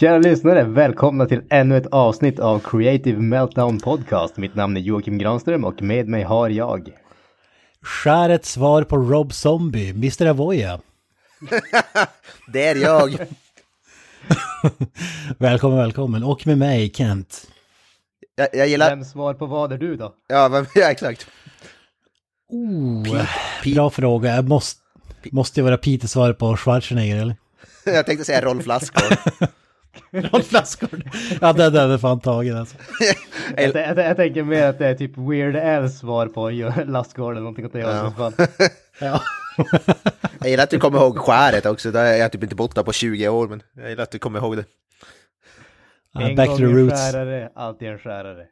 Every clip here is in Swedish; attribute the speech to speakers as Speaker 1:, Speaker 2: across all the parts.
Speaker 1: Kära lyssnare, välkomna till ännu ett avsnitt av Creative Meltdown Podcast. Mitt namn är Joakim Granström och med mig har jag...
Speaker 2: Skär ett svar på Rob Zombie, Mr. Avoya.
Speaker 3: Det är jag.
Speaker 2: välkommen, välkommen. Och med mig, Kent.
Speaker 3: Jag, jag gillar...
Speaker 1: Vem svar på vad är du då?
Speaker 3: Ja, men, ja exakt.
Speaker 2: Oh, bra fråga. Jag måste, måste jag vara Peter svar på Schwarzenegger eller?
Speaker 3: Jag tänkte säga Rolf Lassgård.
Speaker 2: Rolf Lassgård. Ja, den, är fan tagen alltså.
Speaker 1: jag, jag, jag, tänker mer att det är typ Weird Al's svar på Lassgård eller någonting åt det hållet.
Speaker 2: Ja.
Speaker 3: Jag gillar att du kommer ihåg skäret också. Det har jag typ inte bott där på 20 år, men jag gillar att du kommer ihåg det.
Speaker 1: En
Speaker 2: back
Speaker 1: gång
Speaker 2: to the
Speaker 1: en
Speaker 2: roots.
Speaker 1: skärare, alltid en skärare.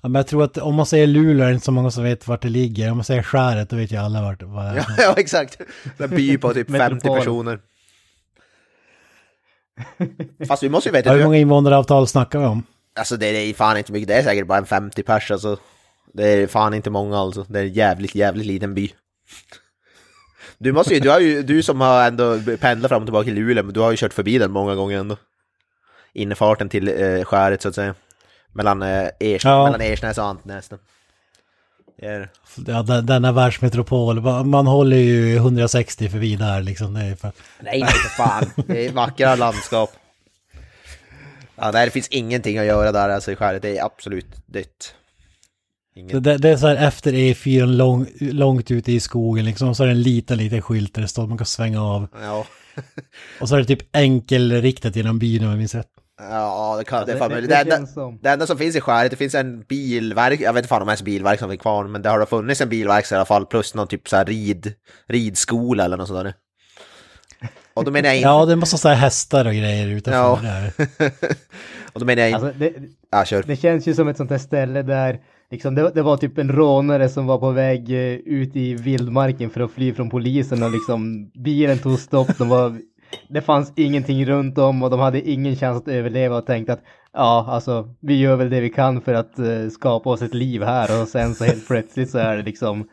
Speaker 2: Ja, men jag tror att om man säger Luleå är det inte så många som vet vart det ligger. Om man säger skäret då vet ju alla vart det är.
Speaker 3: Ja, ja exakt. En by på typ 50
Speaker 1: Metropol.
Speaker 3: personer. Fast vi måste ju veta,
Speaker 2: Hur många invånaravtal snackar vi om?
Speaker 3: alltså det är fan inte mycket, det är säkert bara en 50 pers alltså. Det är fan inte många alltså, det är en jävligt, jävligt liten by. Du måste ju, du har ju, du som har ändå pendlat fram och tillbaka till Luleå, men du har ju kört förbi den många gånger ändå. Infarten till eh, skäret så att säga. Mellan, eh, Ers,
Speaker 2: Ja.
Speaker 3: mellan Ersnäs och Antnäs. Det är-
Speaker 2: Ja, den- denna världsmetropol. Man håller ju 160 förbi där liksom. Det är för...
Speaker 3: Nej, nej för fan. Det är vackra landskap. Ja, nej, det finns ingenting att göra där alltså i skäret. Det är absolut dött.
Speaker 2: Det,
Speaker 3: Inget.
Speaker 2: det, det är så här efter E4 lång, långt ute i skogen liksom. Så är det en liten, liten skylt där det står att man kan svänga av.
Speaker 3: Ja,
Speaker 2: Och så är det typ enkelriktat genom byn om jag minns rätt.
Speaker 3: Ja det, kan, det, är
Speaker 1: det-
Speaker 3: fan
Speaker 1: det- det
Speaker 3: det, enda,
Speaker 1: som-
Speaker 3: det enda som finns i skäret, det finns en bilverk, jag vet inte fan om ens bilverk som är kvar, men det har funnits en bilverkstad i alla fall, plus någon typ så här rid, ridskola eller något där. Och då menar jag inte...
Speaker 2: Ja, det måste här hästar och grejer utanför
Speaker 3: Ja.
Speaker 2: där.
Speaker 3: och då menar jag inte...
Speaker 1: Alltså, det,
Speaker 3: Ja, kör.
Speaker 1: Det känns ju som ett sånt där ställe där liksom, det, det var typ en rånare som var på väg eh, ut i vildmarken för att fly från polisen och liksom bilen tog stopp. De var, det fanns ingenting runt om och de hade ingen chans att överleva och tänkte att ja, alltså vi gör väl det vi kan för att eh, skapa oss ett liv här och sen så helt plötsligt så är det liksom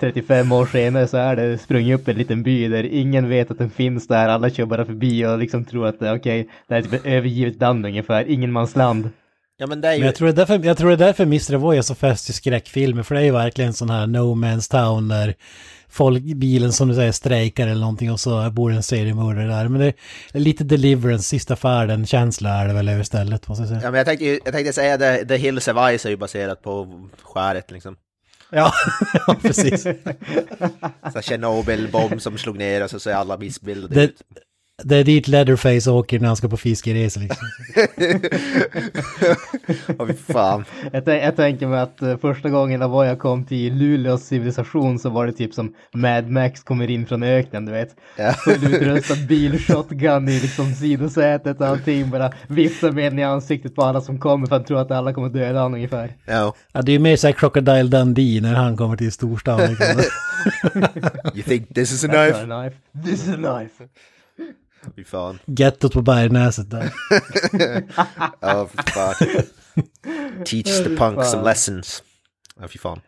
Speaker 1: 35 år senare så är det sprungit upp en liten by där ingen vet att den finns där, alla kör bara förbi och liksom tror att eh, okej, det här är typ ett övergivet land ungefär, ingenmansland.
Speaker 3: Ja, men det är ju...
Speaker 2: Men jag tror, det är därför, jag tror det är därför Mr. Avoy är så fäst i skräckfilmer. För det är ju verkligen sån här no man's town där folk, bilen som du säger strejkar eller någonting och så bor en seriemördare där. Men det är lite deliverance, sista färden, känsla är det väl över stället måste jag säga.
Speaker 3: Ja, men jag tänkte, jag tänkte säga The, The Hills of Ice är ju baserat på skäret liksom.
Speaker 2: Ja, ja precis.
Speaker 3: Tjernobyl-bomb som slog ner och så ser alla missbildade
Speaker 2: Det,
Speaker 3: ut.
Speaker 2: Det är dit Leatherface åker när han ska på fiskeresa liksom.
Speaker 3: Fy fan.
Speaker 1: Jag, jag tänker mig att eh, första gången Avoya kom till Luleås civilisation så var det typ som Mad Max kommer in från öknen, du vet.
Speaker 3: Ja.
Speaker 1: Fullutrustad bil, shotgun i liksom sidosätet och allting, bara viftar med den i ansiktet på alla som kommer för att tro att alla kommer döda honom ungefär.
Speaker 3: Ja.
Speaker 2: Ja, det är ju mer såhär Crocodile Dundee när han kommer till storstan. Liksom.
Speaker 3: You think this is a knife?
Speaker 1: a knife. This is a knife.
Speaker 3: Fy fan.
Speaker 2: Gettot på Bergnäset där.
Speaker 3: Ja, fy fan. Teach the punk some lessons. Ja, fy fan.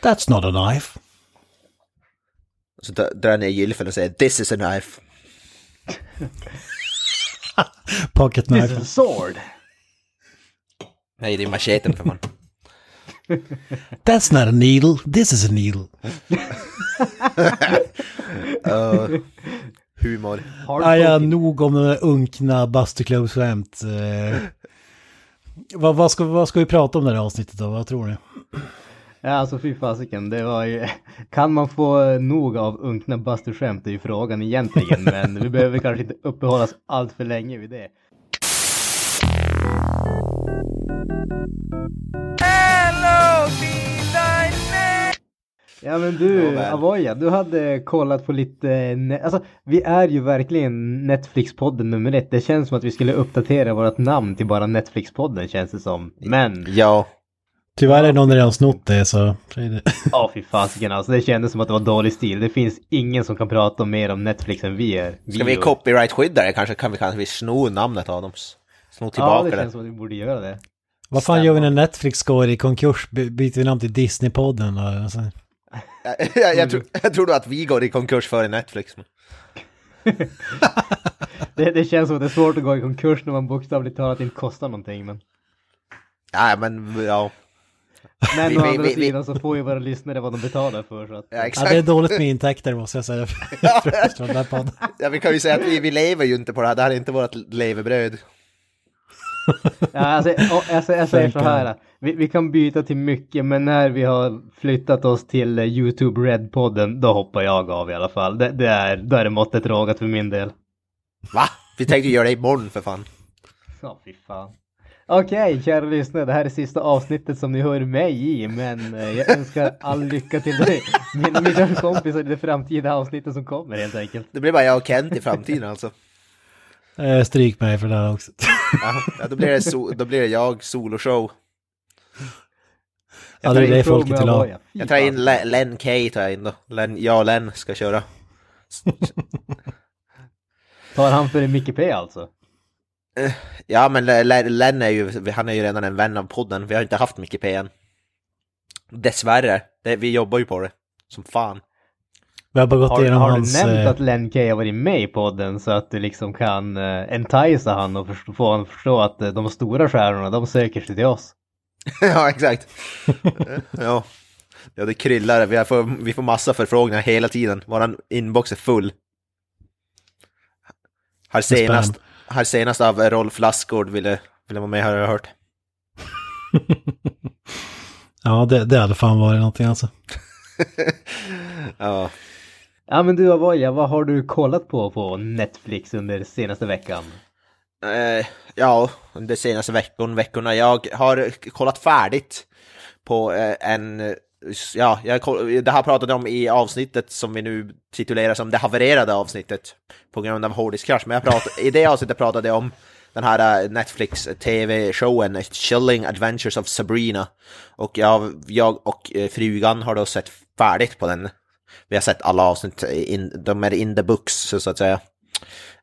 Speaker 2: That's not a knife.
Speaker 3: Så dra- drar jag ner gylfen och säger this is a knife.
Speaker 2: Pocket knife.
Speaker 1: This
Speaker 2: knife.
Speaker 1: is a sword.
Speaker 3: Nej, det är macheten för fan.
Speaker 2: That's not a needle, this is a needle.
Speaker 3: Uh, humor.
Speaker 1: Hard
Speaker 2: ja,
Speaker 1: poking.
Speaker 2: nog om de unkna bastuklubbskämt. Eh, vad, vad, ska, vad ska vi prata om det här avsnittet då? Vad tror ni?
Speaker 1: Ja, alltså fy fasiken, det var ju... Kan man få nog av unkna bastuskämt är ju frågan egentligen, men vi behöver kanske inte uppehålla oss allt för länge vid det. Ja men du,
Speaker 3: Ja.
Speaker 1: Avoya, du hade kollat på lite, alltså vi är ju verkligen Netflix-podden nummer ett. Det känns som att vi skulle uppdatera vårt namn till bara Netflix-podden känns det som. Men,
Speaker 3: Ja,
Speaker 2: Tyvärr är det någon redan snott det så... det.
Speaker 1: ja fy fasiken alltså, det kändes som att det var dålig stil. Det finns ingen som kan prata mer om Netflix än vi är.
Speaker 3: ska vi copyright-skydda det kanske? Kan vi kanske sno namnet av dem? Sno
Speaker 1: Ja,
Speaker 3: tillbaka
Speaker 1: det
Speaker 3: det.
Speaker 1: känns som att vi borde göra det.
Speaker 2: Vad fan
Speaker 3: Stämma.
Speaker 2: gör vi när Netflix går i konkurs? By- Byter vi namn till Disney-podden? Alltså.
Speaker 3: Jag, jag, jag, tror, jag tror då att vi går i konkurs före Netflix.
Speaker 1: det. Det känns som att det är svårt att gå i konkurs när man bokstavligt talat inte kostar någonting. Men,
Speaker 3: Ja, men ja.
Speaker 1: men
Speaker 3: Vi-
Speaker 1: å
Speaker 3: vi-
Speaker 1: andra
Speaker 3: vi- vi-
Speaker 1: sidan så får ju våra lyssnare vad de betalar för. Så att,
Speaker 3: ja
Speaker 2: Ja,
Speaker 3: exakt.
Speaker 2: det är dåligt med intäkter måste jag säga. Från den här podden.
Speaker 3: Ja, vi kan ju säga att vi, vi lever ju inte på det här. Det här är inte vårt levebröd.
Speaker 1: Ja, alltså, och, alltså, jag säger så här. Vi, vi kan byta till mycket, men när vi har flyttat oss till eh, YouTube Red-podden, då hoppar jag av i alla fall. Det, det är, då är det måttet rågat för min del.
Speaker 3: Va? Vi tänkte göra det imorgon för fan.
Speaker 1: Ja, fy fan. Okej, kära lyssnare, det här är sista avsnittet som ni hör mig i, men eh, jag önskar all lycka till dig, mina, mina kompisar i det framtida avsnittet som kommer helt enkelt.
Speaker 3: Det blir bara jag och Kent i framtiden alltså.
Speaker 2: Eh, Stryk mig för det här också.
Speaker 3: Ja, då, blir det so, då blir det jag soloshow.
Speaker 2: Ja, det är det folket vill ha.
Speaker 3: Jag tar in
Speaker 1: fan.
Speaker 3: Le- Len K tar jag in då. Len, jag och Len ska köra.
Speaker 1: Tar han för en Micke P alltså?
Speaker 3: Ja men Le- Le- Len är ju, han är ju redan en vän av podden. Vi har inte haft Micke P än. Dessvärre. Det, vi jobbar ju på det. Som fan.
Speaker 2: Vi har bara gått
Speaker 1: Har,
Speaker 2: igenom
Speaker 1: har du
Speaker 2: hans...
Speaker 1: nämnt
Speaker 2: eh,
Speaker 1: att Len K har varit med i podden så att du liksom kan uh, enticea han och få honom att förstå att eh, de stora stjärnorna, de söker sig till oss?
Speaker 3: ja exakt. ja. Ja det kryllar. Vi får, vi får massa förfrågningar hela tiden. Våran inbox är full. Här senast, här senast av Rolf Lassgård ville, ville vara med har jag hört.
Speaker 2: Ja, det, det hade fan varit någonting alltså.
Speaker 3: ja.
Speaker 1: Ja men du Avoya, vad har du kollat på på Netflix under senaste veckan?
Speaker 3: Eh, ja, under senaste veckorna, veckorna. Jag har kollat färdigt på eh, en... Ja, jag, det här pratade jag om i avsnittet som vi nu titulerar som det havererade avsnittet på grund av hårddiskkrasch. Men jag pratade, i det avsnittet pratade jag om den här eh, Netflix TV-showen Chilling Adventures of Sabrina. Och jag, jag och eh, frugan har då sett färdigt på den. Vi har sett alla avsnitt, in, de är in the books så att säga.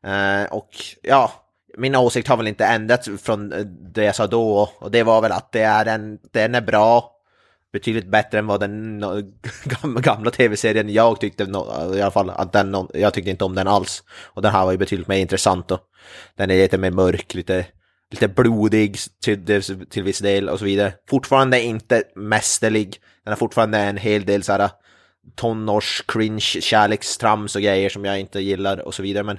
Speaker 3: Eh, och ja, min åsikt har väl inte ändrats från eh, det jag sa då och det var väl att det är en, den är bra, betydligt bättre än vad den gamla, tv-serien jag tyckte, i alla fall, att den, jag tyckte inte om den alls. Och den här var ju betydligt mer intressant och den är lite mer mörk, lite, lite blodig till, till viss del och så vidare. Fortfarande inte mästerlig, den har fortfarande en hel del så här tonårs cringe kärlekstrams och grejer som jag inte gillar och så vidare men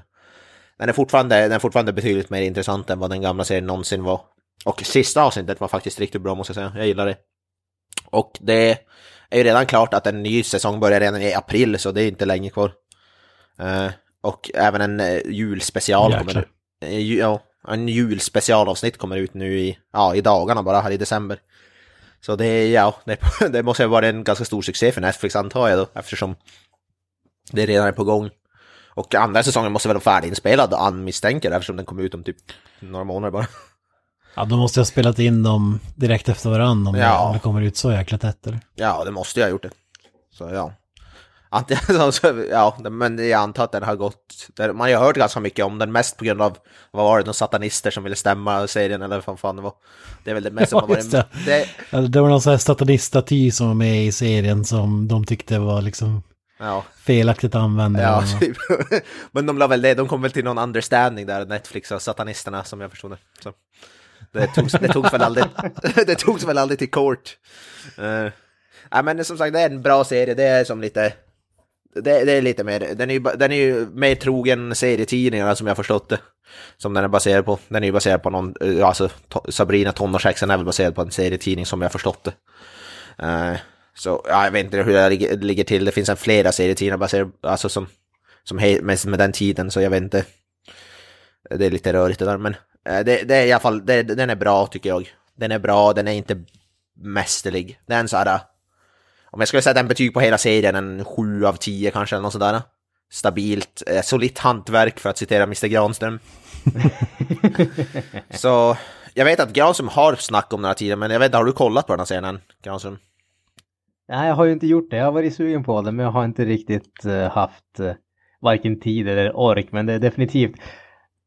Speaker 3: den är fortfarande, den är fortfarande betydligt mer intressant än vad den gamla serien någonsin var. Och sista avsnittet var faktiskt riktigt bra måste jag säga, jag gillar det. Och det är ju redan klart att en ny säsong börjar redan i april så det är inte länge kvar. Eh, och även en uh, julspecial
Speaker 2: Jäklar.
Speaker 3: kommer uh, ju, Ja, en julspecialavsnitt kommer ut nu i, ja, i dagarna bara här i december. Så det, ja, det, det måste ha varit en ganska stor succé för Netflix antar jag då, eftersom det redan är på gång. Och andra säsongen måste väl vara färdiginspelad, han misstänker, eftersom den kom ut om typ några månader bara.
Speaker 2: Ja, då måste jag ha spelat in dem direkt efter varandra om,
Speaker 3: Ja.
Speaker 2: det kommer ut så jäkla tätt eller?
Speaker 3: Ja, det måste jag ha gjort det. Så ja. Antingen, så, ja, men jag antar att den har gått, man har hört ganska mycket om den, mest på grund av, vad var det, några satanister som ville stämma serien eller vad fan det var. Det är väl det mest som har varit.
Speaker 2: det.
Speaker 3: Det,
Speaker 2: det var någon sån här sataniststaty som var med i serien som de tyckte var liksom
Speaker 3: ja,
Speaker 2: felaktigt använda.
Speaker 3: ja, typ. Men de la väl det, de kom väl till någon understanding där, Netflix och satanisterna som jag förstod det. Så. Det togs, det togs väl aldrig, det togs väl aldrig till court. Uh, ja, men som sagt, det är en bra serie, det är som lite, det, det är lite mer, den är, ju, den är ju mer trogen serietidningarna som jag förstått det. Som den är baserad på. Den är ju baserad på någon, eh, alltså to, Sabrina tonårshäxan är väl baserad på en serietidning som jag förstått det. Eh, så ja, jag vet inte hur det ligger, ligger till, det finns en flera serietidningar baserade, alltså som, som med, med den tiden, så jag vet inte. Det är lite rörigt det där, men eh, det, det är i alla fall, det, den är bra tycker jag. Den är bra, den är inte mästerlig. Den så här, om jag skulle sätta en betyg på hela serien, en 7 av 10 kanske, eller något sådär. Stabilt, eh, solitt hantverk för att citera Mr Granström. Så jag vet att Granström har snack om den här tiden, men jag vet inte, har du kollat på den här serien, Granström?
Speaker 1: Nej, jag har ju inte gjort det. Jag har varit sugen på det, men jag har inte riktigt eh, haft eh, varken tid eller ork. Men det är definitivt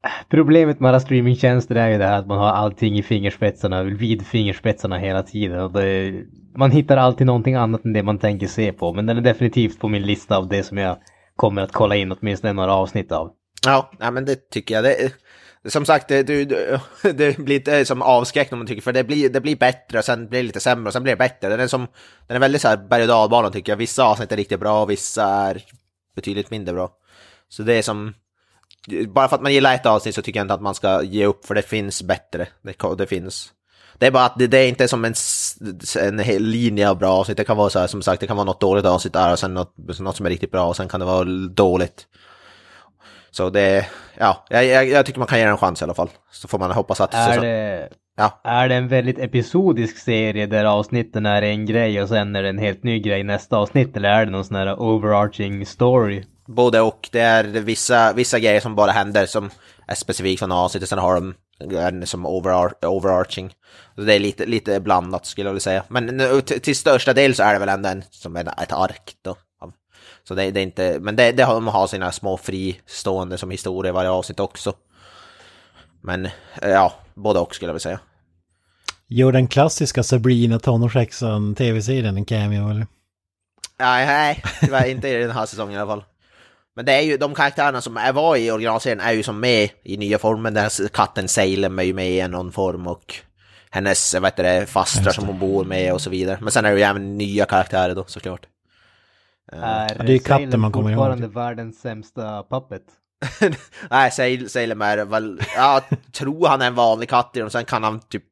Speaker 1: eh, Problemet med alla streamingtjänster är ju det här att man har allting i fingerspetsarna, vid fingerspetsarna hela tiden. Och det, man hittar alltid någonting annat än det man tänker se på. Men den är definitivt på min lista av det som jag kommer att kolla in åtminstone några avsnitt av.
Speaker 3: Ja, ja men det tycker jag. Det, som sagt, det, det, det blir inte som avskräckande om man tycker, för det blir, det blir bättre och sen blir det lite sämre och sen blir det bättre. Den är, som, den är väldigt så här berg och dalbana tycker jag. Vissa avsnitt är riktigt bra och vissa är betydligt mindre bra. Så det är som, bara för att man gillar ett avsnitt så tycker jag inte att man ska ge upp, för det finns bättre. Det, det finns. Det är bara att det, det är inte som en, en hel linje av bra avsnitt. Det kan vara så här, som sagt, det kan vara något dåligt avsnitt där och sen något, något som är riktigt bra och sen kan det vara dåligt. Så det, ja, jag, jag, tycker man kan ge den en chans i alla fall. Så får man hoppas att...
Speaker 1: Är
Speaker 3: så,
Speaker 1: det,
Speaker 3: ja.
Speaker 1: är det en väldigt episodisk serie där avsnitten är en grej och sen är det en helt ny grej nästa avsnitt? Eller är det någon sån här overarching story?
Speaker 3: Både och. Det är vissa, vissa grejer som bara händer som är specifikt från avsnittet. Sen har de en som overar overarching. Så det är lite, lite blandat skulle jag vilja säga. Men till största del så är det väl ändå en, som ett ark då. Så det, det är inte, men det, det har de har sina små fristående som historia i varje avsnitt också. Men ja, både och skulle jag vilja säga.
Speaker 2: Gör den klassiska Sabrina tonårshäxan tv-serien en cameo eller?
Speaker 3: Nej, nej, tyvärr inte i den här säsongen i alla fall. Men det är ju de karaktärerna som är, var i originalserien är ju som med i nya formen. Den här katten Salem är ju med i någon form och hennes, vad heter det, fastrar som hon bor med och så vidare. Men sen är det ju även nya karaktärer då såklart.
Speaker 1: Är
Speaker 2: ja, det är katten man kommer ihåg.
Speaker 1: fortfarande världens sämsta puppet?
Speaker 3: Nej, Salem är väl, jag tror han är en vanlig katt och sen kan han typ,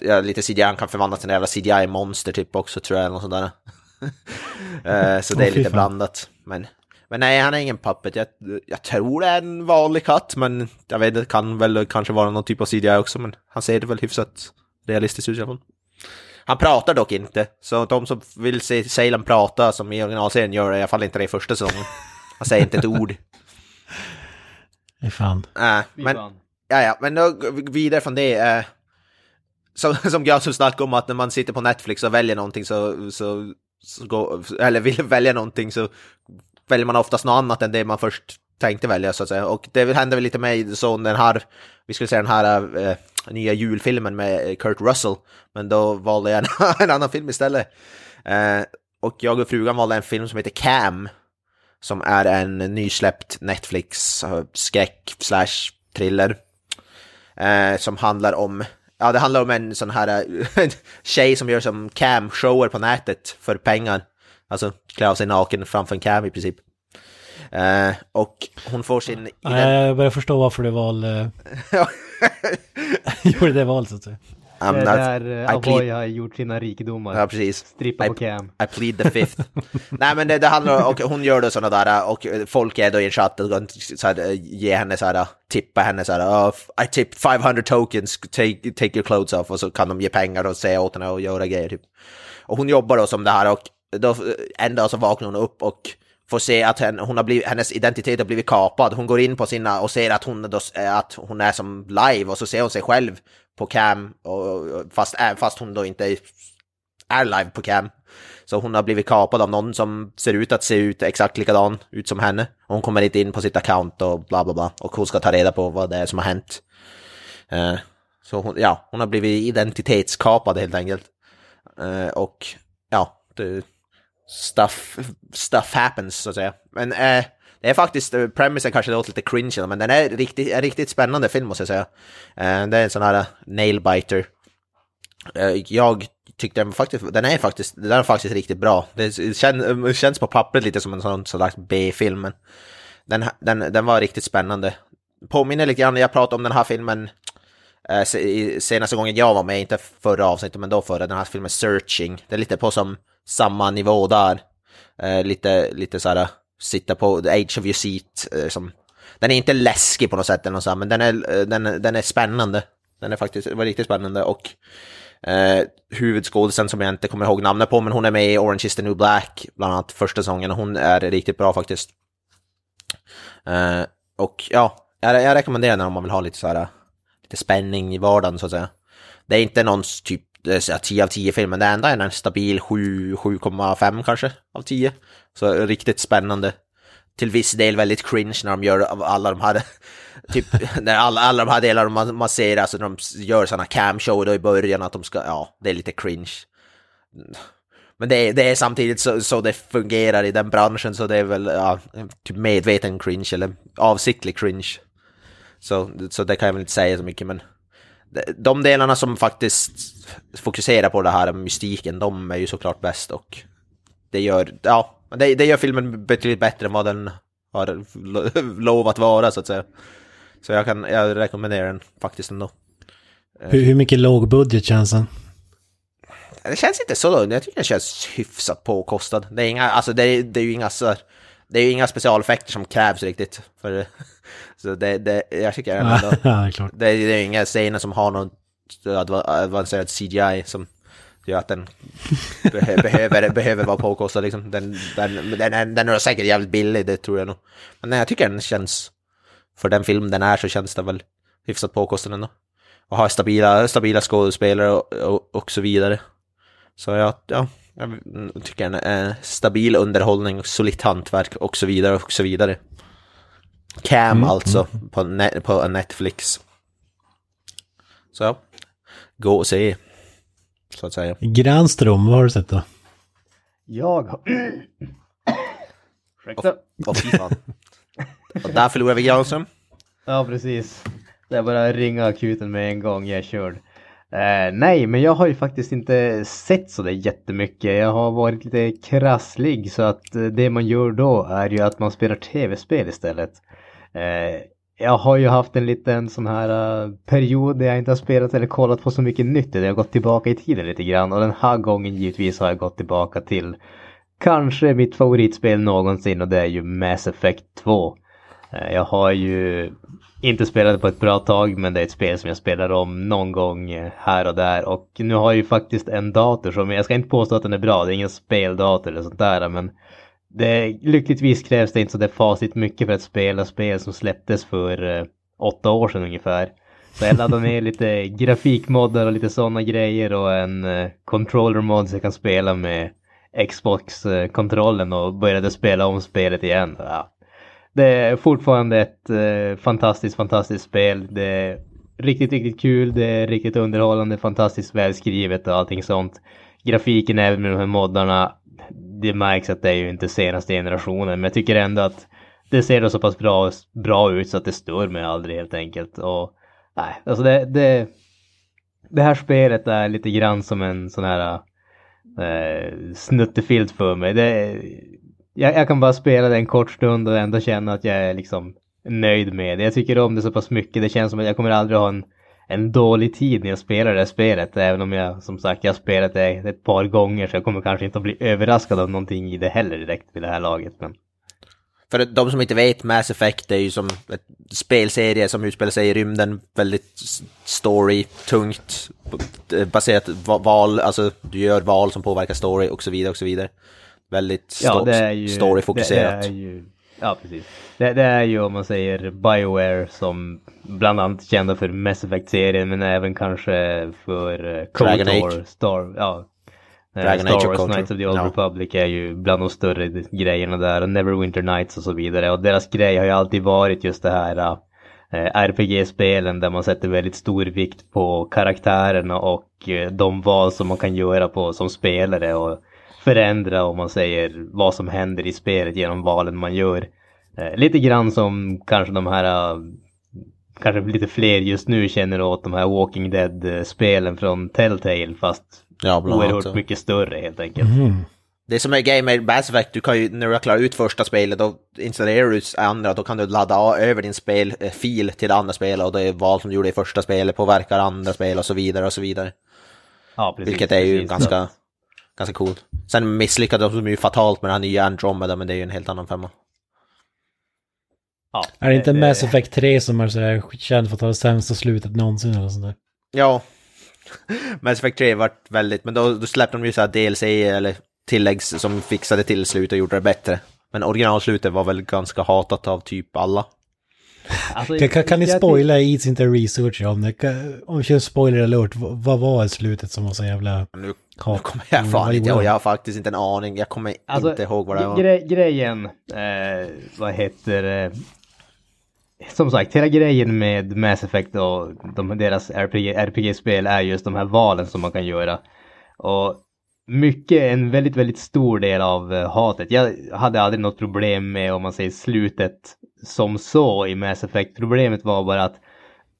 Speaker 3: ja, lite CGI, han kan förvandlas till en jävla CGI-monster typ också tror jag, eller något sånt där. så det är lite blandat. Men men nej, han är ingen puppet. Jag, jag tror det är en vanlig katt, men jag vet det kan väl kanske vara någon typ av CGI också, men han ser det väl hyfsat realistiskt ut i alla fall. Han pratar dock inte, så de som vill se Salem prata som i originalserien gör det i alla fall inte det i första säsongen. Han säger inte ett ord.
Speaker 2: Det är fan.
Speaker 3: Äh, men, ja, ja, men då vidare från det. Äh, som, som jag som snackade om att när man sitter på Netflix och väljer någonting så, så, så går, eller vill välja någonting så väljer man oftast något annat än det man först tänkte välja så att säga. Och det hände väl lite med så den här, vi skulle säga den här äh, nya julfilmen med eh, Kurt Russell, men då valde jag en, annan film istället. Eh, och jag och frugan valde en film som heter Cam, som är en nysläppt Netflix skräck slash thriller. Eh, som handlar om, ja det handlar om en sån här eh, tjej som gör som cam-shower på nätet för pengar. Alltså klä av sig naken framför en cam i princip. Uh, och hon får sin...
Speaker 2: Ja, jag börjar förstå varför du valde... gjorde det valet så att säga.
Speaker 1: det är där uh, Ahoy har gjort sina rikedomar.
Speaker 3: Ja, precis.
Speaker 1: Strippa
Speaker 3: I,
Speaker 1: på cam.
Speaker 3: I plead the fifth. Nej, men det, det handlar om, och hon gör då sådana där, och folk är då i en chatt och så här, ger henne så här, tippa henne så här, oh, I tip 500 tokens, take, take your clothes off, och så kan de ge pengar och säga åt henne och göra grejer typ. Och hon jobbar då som det här och då, en dag så vaknar hon upp och får se att hon, hon har blivit, hennes identitet har blivit kapad. Hon går in på sina och ser att hon, då, eh, att hon är som live och så ser hon sig själv på cam, och, fast, fast hon då inte är live på cam. Så hon har blivit kapad av någon som ser ut att se ut exakt likadan ut som henne. Hon kommer inte in på sitt account och bla bla bla. Och hon ska ta reda på vad det är som har hänt. Uh, så hon, ja, hon har blivit identitetskapad helt enkelt. Uh, och ja, det, stuff, stuff happens så att säga. Men eh, det är faktiskt, eh, premisen kanske låter lite cringe, men den är riktigt, en riktigt spännande film måste jag säga. Eh, det är en sån här eh, nailbiter. Eh, jag tyckte den faktiskt, den är faktiskt, den är faktiskt riktigt bra. Det känns, eh, känns på pappret lite som en sån slags B-film, men den, den, den var riktigt spännande. Påminner lite grann, jag pratade om den här filmen eh, senaste gången jag var med, inte förra avsnittet, men då förra, den här filmen Searching. Det är lite på som samma nivå där. Eh, lite, lite så här, eh, sitta på the age of your seat. Eh, som, den är inte läskig på något sätt, eller något så här, men den är, eh, den, den är spännande. Den är faktiskt, var riktigt spännande och Eh, huvudskådisen som jag inte kommer ihåg namnet på, men hon är med i Orange is the new black, bland annat första säsongen, och hon är riktigt bra faktiskt. Eh, och ja, jag, jag rekommenderar den om man vill ha lite så här, eh, lite spänning i vardagen så att säga. Det är inte någon typ Eh, det 10 av 10 filmen, det enda är en stabil 7, 7,5 kanske av 10. Så riktigt spännande. Till viss del väldigt cringe när de gör av alla de här, typ, när alla, alla de här delarna man, man ser, alltså när de gör sådana camshow då i början, att de ska, ja, det är lite cringe. Men det är, det är samtidigt så, så det fungerar i den branschen, så det är väl ja, typ medveten cringe, eller avsiktlig cringe. Så, så det kan jag väl inte säga så mycket, men de delarna som faktiskt fokuserar på det här mystiken, de är ju såklart bäst och det gör, ja, det, det gör filmen betydligt bättre än vad den har lovat vara så att säga. Så jag kan, jag rekommenderar den faktiskt ändå.
Speaker 2: Hur, hur mycket lågbudget känns den?
Speaker 3: Det känns inte så lågt, jag tycker det känns hyfsat påkostad. Det är inga, alltså det är, det är ju inga så det är ju inga specialeffekter som krävs riktigt. För, så det, det, jag tycker ändå,
Speaker 2: ja, det.
Speaker 3: Det, det är inga scener som har någon avancerad CGI som gör att den be, behöver, behöver vara påkostad. Liksom. Den, den, den, den är säkert jävligt billig, det tror jag nog. Men jag tycker den känns, för den film den är så känns den väl hyfsat påkostad ändå. Och har stabila, stabila skådespelare och, och, och så vidare. Så ja, ja, jag tycker den är stabil underhållning, solitt hantverk och så vidare och så vidare. Cam mm, alltså, mm. På, net, på Netflix. Så gå och se. Så att säga.
Speaker 2: Granström, vad har du sett då?
Speaker 1: Jag har...
Speaker 3: Ursäkta. Åh, fy fan. Och där förlorade vi Granström.
Speaker 1: Ja, precis. Det är bara att ringa akuten med en gång, jag är körd. Eh, nej, men jag har ju faktiskt inte sett så där jättemycket. Jag har varit lite krasslig så att eh, det man gör då är ju att man spelar tv-spel istället. Eh, jag har ju haft en liten sån här eh, period där jag inte har spelat eller kollat på så mycket nytt. Där jag har gått tillbaka i tiden lite grann och den här gången givetvis har jag gått tillbaka till kanske mitt favoritspel någonsin och det är ju Mass Effect 2. Eh, jag har ju inte spelat på ett bra tag men det är ett spel som jag spelar om någon gång här och där och nu har jag ju faktiskt en dator som, jag ska inte påstå att den är bra, det är ingen speldator eller sånt där men det, lyckligtvis krävs det inte så det facit mycket för att spela spel som släpptes för eh, åtta år sedan ungefär. Så jag laddade ner lite grafikmoddar och lite sådana grejer och en eh, controller mod så jag kan spela med Xbox-kontrollen och började spela om spelet igen. Ja. Det är fortfarande ett eh, fantastiskt, fantastiskt spel. Det är riktigt, riktigt kul, det är riktigt underhållande, fantastiskt välskrivet och allting sånt. Grafiken även med de här moddarna det märks att det är ju inte senaste generationen, men jag tycker ändå att det ser då så pass bra, bra ut så att det stör mig aldrig helt enkelt. Och nej, alltså det, det, det här spelet är lite grann som en sån här eh, snuttefilt för mig. Det, jag, jag kan bara spela det en kort stund och ändå känna att jag är liksom nöjd med det. Jag tycker om det så pass mycket. Det känns som att jag kommer aldrig ha en en dålig tid när jag spelar det här spelet. Även om jag som sagt jag har spelat det ett par gånger så jag kommer kanske inte att bli överraskad av någonting i det heller direkt vid det här laget. Men...
Speaker 3: För de som inte vet, Mass Effect är ju som ett spelserie som utspelar sig i rymden, väldigt story, tungt, baserat val, alltså du gör val som påverkar story och så vidare och så vidare. Väldigt ja, storyfokuserat.
Speaker 1: Det, det är ju Ja, precis. Det, det, är ju om man säger Bioware som bland annat kända för Mass Effect-serien men även kanske för uh, Dragon Age. Star, ja, eh, Dragon Star Wars Knights of the Old no. Republic är ju bland de större grejerna där och Neverwinter Nights och så vidare och deras grej har ju alltid varit just det här eh, RPG-spelen där man sätter väldigt stor vikt på karaktärerna och de val som man kan göra på som spelare och förändra om man säger vad som händer i spelet genom valen man gör. Eh, lite grann som kanske de här, uh, kanske lite fler just nu känner åt de här Walking Dead-spelen från Telltale fast ja, oerhört annat, mycket större helt enkelt. Mm.
Speaker 3: Det som är grejen med Mass Effect, du kan ju, när du har klarat ut första spelet, då installerar du andra, då kan du ladda över din spelfil till det andra spelet och det är val som du gjorde i första spelet påverkar andra spel och så vidare och så vidare. Ja, precis. Vilket är ju precis, ganska ganska coolt. Sen misslyckades de ju fatalt med den här nya Andromeda, men det är ju en helt annan femma.
Speaker 2: Ja, är det inte Mass Effect 3 som är så här känd för att ha det sämsta slutet någonsin eller sånt där?
Speaker 3: Ja, Mass Effect 3 vart väldigt, men då, då släppte de ju så här DLC eller tilläggs som fixade till slut och gjorde det bättre. Men originalslutet var väl ganska hatat av typ alla.
Speaker 1: Alltså,
Speaker 2: Kan, kan, ni spoila Eats inte research om det? Om vi kör spoiler alert, vad, vad var slutet som var så jävla...
Speaker 3: Nu, nu kommer jag fan
Speaker 2: Vad
Speaker 3: inte ihåg, jag har faktiskt inte en aning. Jag kommer
Speaker 1: Alltså,
Speaker 3: inte ihåg vad det var.
Speaker 1: gre- grejen, eh, vad heter det? Som sagt, hela grejen med Mass Effect och de, deras RPG, RPG-spel är just de här valen som man kan göra. Och mycket, en väldigt, väldigt stor del av eh, hatet. Jag hade aldrig något problem med, om man säger slutet som så i Mass Effect. Problemet var bara att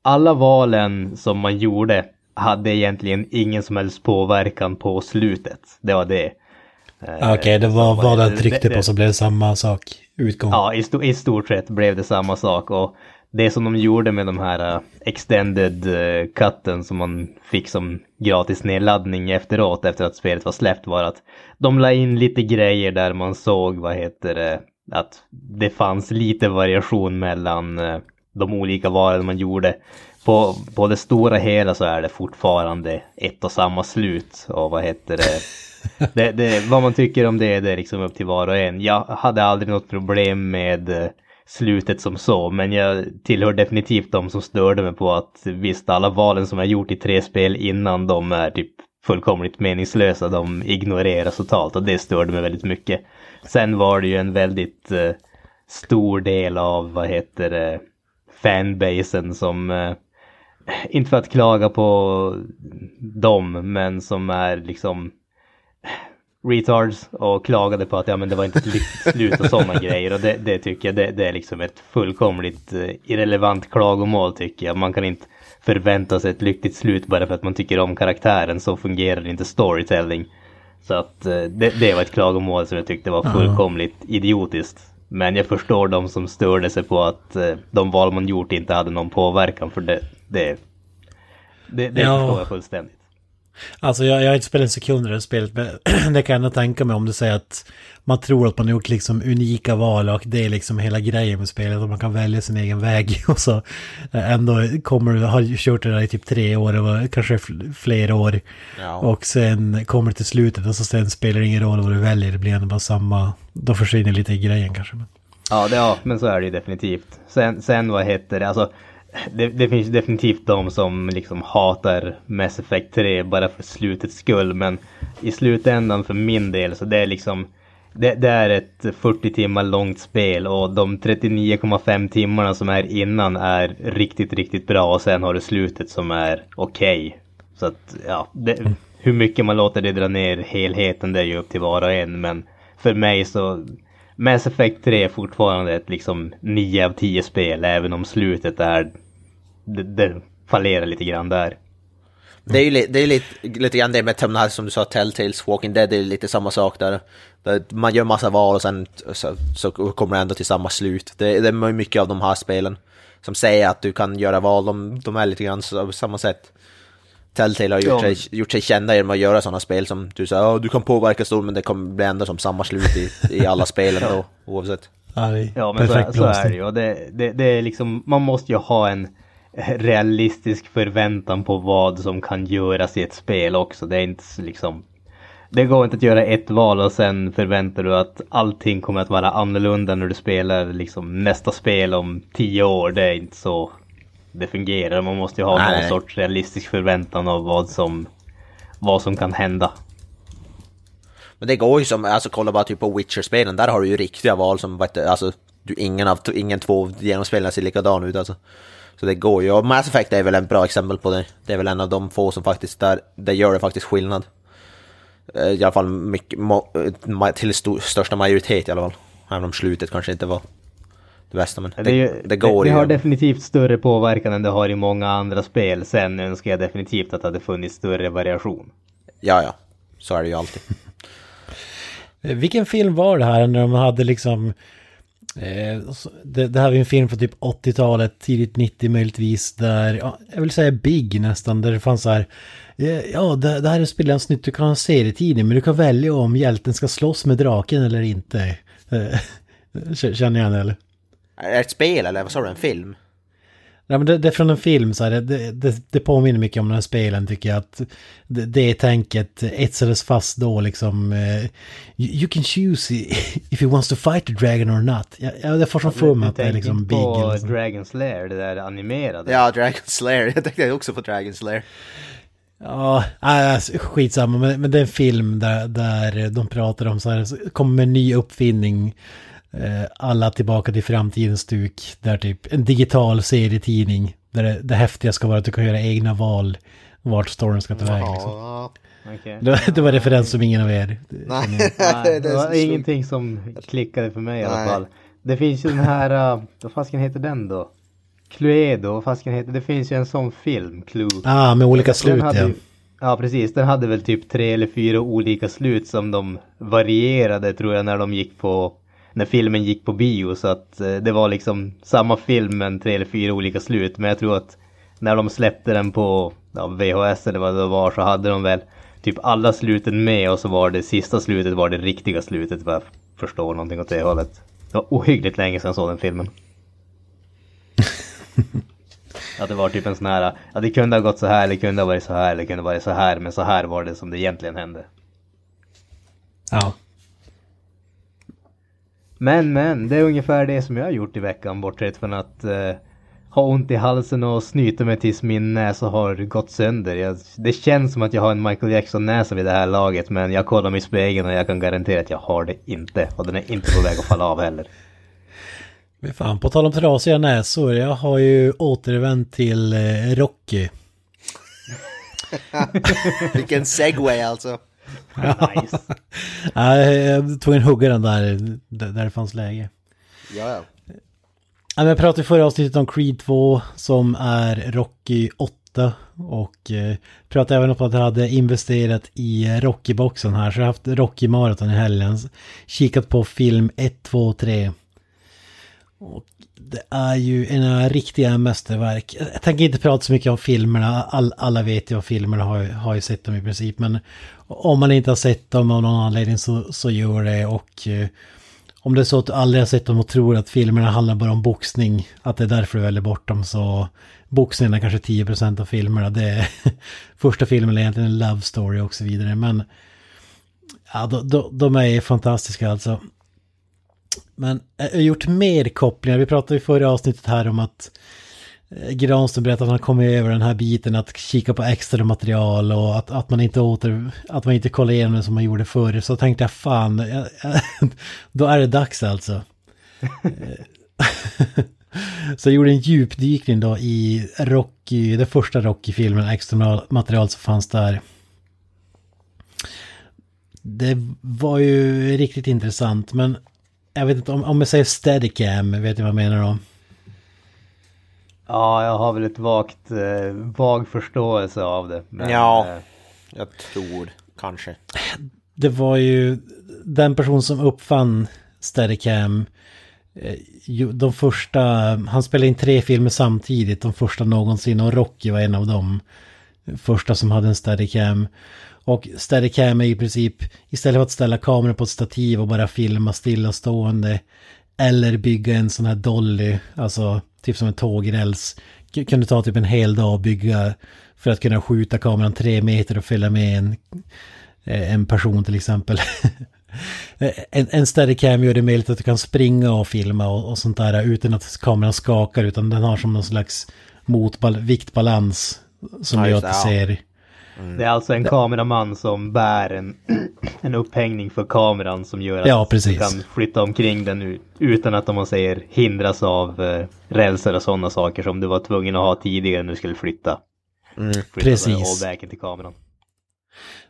Speaker 1: alla valen som man gjorde hade egentligen ingen som helst påverkan på slutet. Det var det. Eh,
Speaker 2: Okej, det
Speaker 1: så
Speaker 2: var vad
Speaker 1: det-
Speaker 2: han tryckte
Speaker 1: det-
Speaker 2: på så blev det samma sak. Utgång.
Speaker 1: Ja, i, sto i stort sett blev det samma sak och det som de gjorde med de här uh, extended uh, cutten som man fick som gratis nedladdning efteråt efter att spelet var släppt var att de la in lite grejer där man såg, vad heter det, att det fanns lite variation mellan de olika valen man gjorde. På, på det stora hela så är det fortfarande ett och samma slut och vad heter det det, det, vad man tycker om det, det är liksom upp till var och en. Jag hade aldrig något problem med eh, slutet som så, men jag tillhör definitivt de som störde mig på att visst, alla valen som jag gjort i tre spel innan de är typ fullkomligt meningslösa, de ignoreras totalt och det störde mig väldigt mycket. Sen var det ju en väldigt eh, stor del av, vad heter det, fanbasen som eh, inte för att klaga på dem, men som är liksom retards och klagade på att ja, men det var inte ett lyckligt slut och sådana grejer. Och det, det tycker jag det, det är liksom ett fullkomligt eh, irrelevant klagomål tycker jag. Man kan inte förvänta sig ett lyckligt slut bara för att man tycker om karaktären. Så fungerar inte storytelling. Så att eh, det, det var ett klagomål som jag tyckte var fullkomligt idiotiskt. Men jag förstår de som störde sig på att eh, de val man gjort inte hade någon påverkan för det. Det, det, det
Speaker 2: Ja.
Speaker 1: förstår jag fullständigt.
Speaker 2: Alltså jag, jag har inte spelat en sekund i det här spelet, men det kan jag ändå tänka mig om du säger att man tror att man har gjort liksom unika val och det är liksom hela grejen med spelet och man kan välja sin egen väg och så eh, ändå kommer du, har kört det där i typ tre år eller kanske fl- flera år
Speaker 3: Ja.
Speaker 2: och sen kommer det till slutet och så sen spelar det ingen roll vad du väljer, det blir ändå bara samma, då försvinner lite i grejen kanske. Men.
Speaker 1: Ja, det, ja, men så är det ju definitivt. Sen, sen vad heter det, alltså det, det finns definitivt de som liksom hatar Mass Effect 3 bara för slutets skull, men i slutändan för min del så det är liksom det, det är ett 40 timmar långt spel och de 39,5 timmarna som är innan är riktigt, riktigt bra och sen har du slutet som är okej. Så att, ja, det, hur mycket man låter det dra ner helheten det är ju upp till var och en, men för mig så Mass Effect 3 är fortfarande ett liksom 9 av 10 spel, även om slutet är... Det, det fallerar lite grann där.
Speaker 3: Det är ju li- det är lite, lite grann det med här som du sa, Telltales, Walking Dead, det är lite samma sak där. man gör massa val och sen så, så kommer det ändå till samma slut. Det, det är mycket av de här spelen som säger att du kan göra val, de, de är lite grann på samma sätt. Telltale har gjort,
Speaker 1: Ja.
Speaker 3: sig, gjort sig kända genom att göra sådana spel som du säger, ja du kan påverka storyn men det kommer bli ändå som samma slut i, i alla spelen då, oavsett.
Speaker 2: Ja,
Speaker 1: men så,
Speaker 2: perfekt
Speaker 1: så är det ju. Det, det, det är liksom, man måste ju ha en realistisk förväntan på vad som kan göras i ett spel också. Det är inte liksom... Det går inte att göra ett val och sen förväntar du att allting kommer att vara annorlunda när du spelar liksom nästa spel om tio år. Det är inte så det fungerar. Man måste ju ha
Speaker 3: Nej,
Speaker 1: någon sorts realistisk förväntan av vad som, vad som kan hända.
Speaker 3: Men det går ju som, alltså kolla bara typ på Witcher-spelen, där har du ju riktiga val som, alltså, du, ingen av ingen två genomspelen ser likadan ut alltså. Så det går ju, och Mass Effect är väl en bra exempel på det. Det är väl en av de få som faktiskt, där, det gör det faktiskt skillnad. Eh, I alla fall mycket, eh, till stor, största majoritet i alla fall. Även om slutet kanske inte var det bästa, men det,
Speaker 1: Det, ju,
Speaker 3: det, går
Speaker 1: det, det
Speaker 3: ju.
Speaker 1: har definitivt större påverkan än det har i många andra spel. Sen önskar jag definitivt att det hade funnits större variation.
Speaker 3: Ja, ja. Så är det ju alltid.
Speaker 2: Eh, Vilken film var det här när de hade liksom... Eh, det, det här var ju en film från typ 80-talet, tidigt 90 möjligtvis, där, ja, jag vill säga Big nästan, där det fanns så här, eh, ja, det, det här är spelens nytt, du kan ha en serietidning, men du kan välja om hjälten ska slåss med draken eller inte. Eh, känner jag det, eller?
Speaker 3: Är det ett spel eller vad sa du, en film?
Speaker 2: Ja, men det, det är från en film så här, det, det, det påminner mycket om den här spelen tycker jag. Att det, det tänket etsades fast då liksom. eh, you, can choose if he wants to fight the dragon or not. Ja, ja, det får som för mig att det är liksom
Speaker 1: inte
Speaker 2: big.
Speaker 1: på
Speaker 2: eller så.
Speaker 1: Dragon's Lair, det där animerade.
Speaker 3: Ja, Dragon Slayer. Jag tänkte också på Dragon Slayer.
Speaker 2: Ja, alltså, skitsamma. Men, men det är en film där, där de pratar om så här, så kommer en ny uppfinning. Eh, alla tillbaka till framtidens stuk. Där typ en digital serietidning. Där det, det häftiga ska vara att du kan göra egna val. Vart storyn ska ta vägen. Liksom.
Speaker 1: Okej.
Speaker 2: Det, det var referens som ingen av er.
Speaker 3: nej.
Speaker 1: Nej, det var
Speaker 3: så
Speaker 1: ingenting som klickade för mig i alla fall. Det finns ju den här, uh, vad fasken heter den då? Cluedo, vad fasken heter Det finns ju en sån film, Clue.
Speaker 2: Ah, med olika slut
Speaker 1: hade,
Speaker 2: ja.
Speaker 1: Ja precis, den hade väl typ tre eller fyra olika slut som de varierade tror jag när de gick på när filmen gick på bio så att eh, det var liksom samma film men tre eller fyra olika slut men jag tror att när de släppte den på ja, VHS eller vad det var så hade de väl typ alla sluten med och så var det sista slutet var det riktiga slutet vad jag förstår någonting åt det hållet. Det var ohyggligt länge sedan jag såg den filmen. Att det var typ en sån här, ja det kunde ha gått så här, eller kunde ha varit så här, eller kunde ha varit så här, men så här var det som det egentligen hände.
Speaker 2: Ja.
Speaker 1: Men men, det är ungefär det som jag har gjort i veckan bortsett från att eh, ha ont i halsen och snyta mig tills min näsa har gått sönder. Jag, det känns som att jag har en Michael Jackson-näsa vid det här laget men jag kollar mig i spegeln och jag kan garantera att jag har det inte. Och den är inte på väg att falla av heller.
Speaker 2: Men fan, på tal om trasiga näsor. Jag har ju återvänt till eh, Rocky.
Speaker 3: Vilken segway alltså.
Speaker 1: Nice.
Speaker 2: Ja, jag tog en huggare där, där där det fanns läge.
Speaker 3: Ja, ja.
Speaker 2: Jag pratade i förra avsnittet om Creed 2 som är Rocky 8 och eh, pratade även om att jag hade investerat i Rocky-boxen här så jag har haft Rocky Marathon i helgen. Kikat på film 1, 2, 3. Och det är ju en riktiga mästerverk. Jag tänker inte prata så mycket om filmerna. All, alla vet ju vad filmerna har, har ju sett dem i princip. Men om man inte har sett dem av någon anledning så, så gör det. Och eh, om det är så att du aldrig har sett dem och tror att filmerna handlar bara om boxning, att det är därför du väljer bort dem, så boxningen är kanske 10% av filmerna. Det är, första filmen är egentligen en love story och så vidare, men ja, de, de, de är fantastiska alltså. Men eh, jag har gjort mer kopplingar. Vi pratade i förra avsnittet här om att eh, Granström berättade att han kom över den här biten att kika på extra material och att, att man inte åter, att man inte kollar igenom det som man gjorde förr. Så tänkte jag fan, jag, eh, jag, då är det dags alltså. Så jag gjorde en djupdykning då i Rocky, den första Rocky-filmen, extra material som fanns där. Det var ju riktigt intressant men jag vet inte om, om jag säger steadicam, vet du vad jag menar då?
Speaker 1: Ja, jag har väl ett vagt, eh, vag förståelse av det. Men,
Speaker 3: Ja.
Speaker 1: eh,
Speaker 3: Jag tror kanske.
Speaker 2: Det var ju den person som uppfann steadicam. eh, De första, han spelade in tre filmer samtidigt, de första någonsin och Rocky var en av dem. Första som hade en steadicam. Och steadicam är i princip, istället för att ställa kameran på ett stativ och bara filma stillastående. Eller bygga en sån här dolly, alltså typ som en tågräls. Kan du ta typ en hel dag och bygga för att kunna skjuta kameran tre meter och följa med en, eh, en person till exempel. en, en steadicam gör det möjligt att du kan springa och filma och, och sånt där utan att kameran skakar utan den har som någon slags motbal- viktbalans som
Speaker 3: Ja,
Speaker 2: gör att det
Speaker 3: det,
Speaker 2: ser...
Speaker 1: Det är alltså en kameraman som bär en, en upphängning för kameran som gör att
Speaker 2: Ja,
Speaker 1: du kan flytta omkring den utan att om man säger hindras av eh, rälser och sådana saker som du var tvungen att ha tidigare när du skulle flytta. flytta
Speaker 2: Precis.
Speaker 1: till kameran.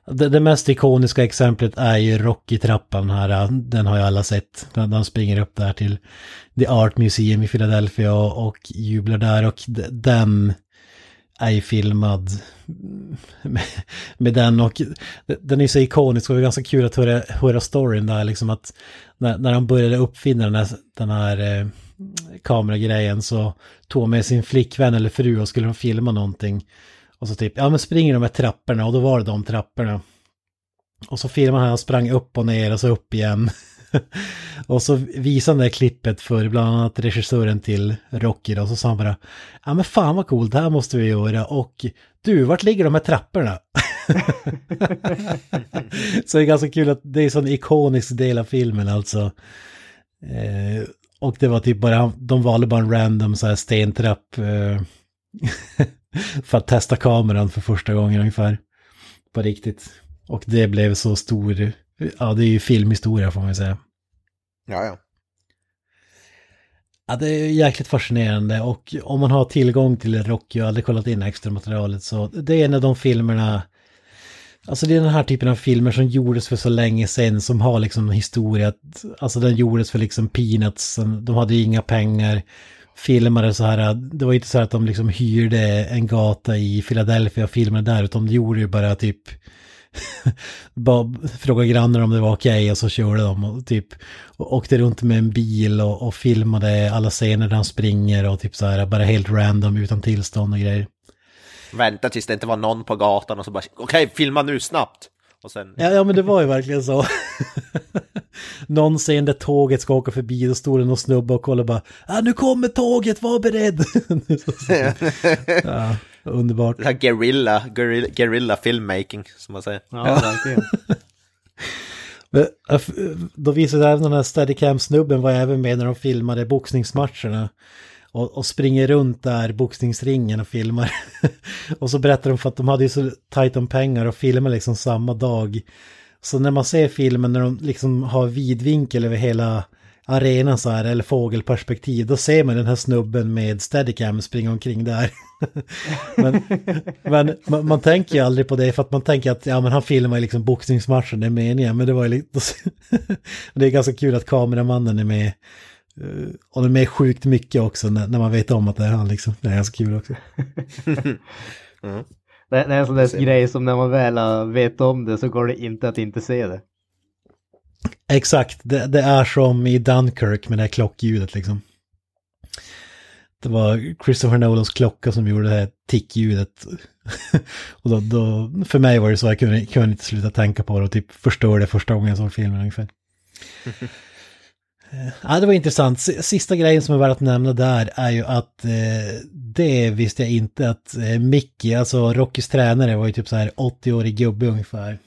Speaker 2: Det, det mest ikoniska exemplet är ju Rocky-trappan här, den har ju alla sett. Den springer upp där till The Art Museum i Philadelphia och, och jublar där och den är ju filmad med, med den och den är så ikonisk och det är ganska kul att höra, höra storyn där liksom att när, när han började uppfinna den här, den här eh, kameragrejen så tog han med sin flickvän eller fru och skulle de filma någonting. Och så typ, ja men springer de här trapporna och då var det de trapporna. Och så filmade han, han sprang upp och ner och så upp igen. och så visade han det här klippet för bland annat regissören till Rocky då, så sa han bara Ja men fan vad coolt, det här måste vi göra och du, vart ligger de här trapporna? så det är ganska kul att det är en sån ikonisk del av filmen alltså. Eh, och det var typ bara, de valde bara en random så här stentrapp eh, för att testa kameran för första gången ungefär. På riktigt. Och det blev så stor, ja det är ju filmhistoria får man ju säga.
Speaker 3: Ja, ja.
Speaker 2: Ja, det är jäkligt fascinerande och om man har tillgång till Rocky och aldrig kollat in extra materialet så det är en av de filmerna Alltså det är den här typen av filmer som gjordes för så länge sedan som har liksom historia. Alltså den gjordes för liksom peanuts, de hade ju inga pengar. Filmade så här, det var inte så att de liksom hyrde en gata i Philadelphia och filmade där utan de gjorde ju bara typ bara frågade grannar om det var okej okay, och så körde de och typ och åkte runt med en bil och, och filmade alla scener där han springer och typ så här bara helt random utan tillstånd och grejer.
Speaker 3: Vänta tills det inte var någon på gatan och så bara okej, okay, filma nu snabbt. Sen...
Speaker 2: ja, ja, men det var ju verkligen så. någon scen där tåget ska åka förbi, då står det någon snubbe och kollar bara ah, nu kommer tåget, var beredd! ja, underbart.
Speaker 3: Det här guerrilla, guerrilla, guerrilla filmmaking, som man säger.
Speaker 1: Ja, verkligen.
Speaker 2: Då visade även den här Steadicam-snubben var även med när de filmade boxningsmatcherna och, och springer runt där boxningsringen och filmar. och så berättar de för att de hade ju så tajt om pengar och filmar liksom samma dag. Så när man ser filmen när de liksom har vidvinkel över hela arenan så här, eller fågelperspektiv, då ser man den här snubben med steadicam springa omkring där. men, men man, man, tänker ju aldrig på det för att man tänker att ja, men han filmar liksom boxningsmatchen, det är meningen, men det var ju lite... det är ganska kul att kameramannen är med Uh, och det är med sjukt mycket också när, när, man vet om att det är han liksom. Det är ganska kul också.
Speaker 1: mm. det, det, är en sån där grej som när man väl vet om det så går det inte att inte se det.
Speaker 2: Exakt, det, det är som i Dunkirk med det här klockljudet liksom. Det var Christopher Nolans klocka som gjorde det här tickljudet. och då, då, för mig var det så, jag kunde, kunde inte sluta tänka på det och typ förstörde det första gången jag såg filmen ungefär. Eh, ja, det var intressant. Sista grejen som är värd att nämna där är ju att eh, det visste jag inte att eh, Mickey, alltså Rockys tränare, var ju typ så här 80-årig gubbe ungefär.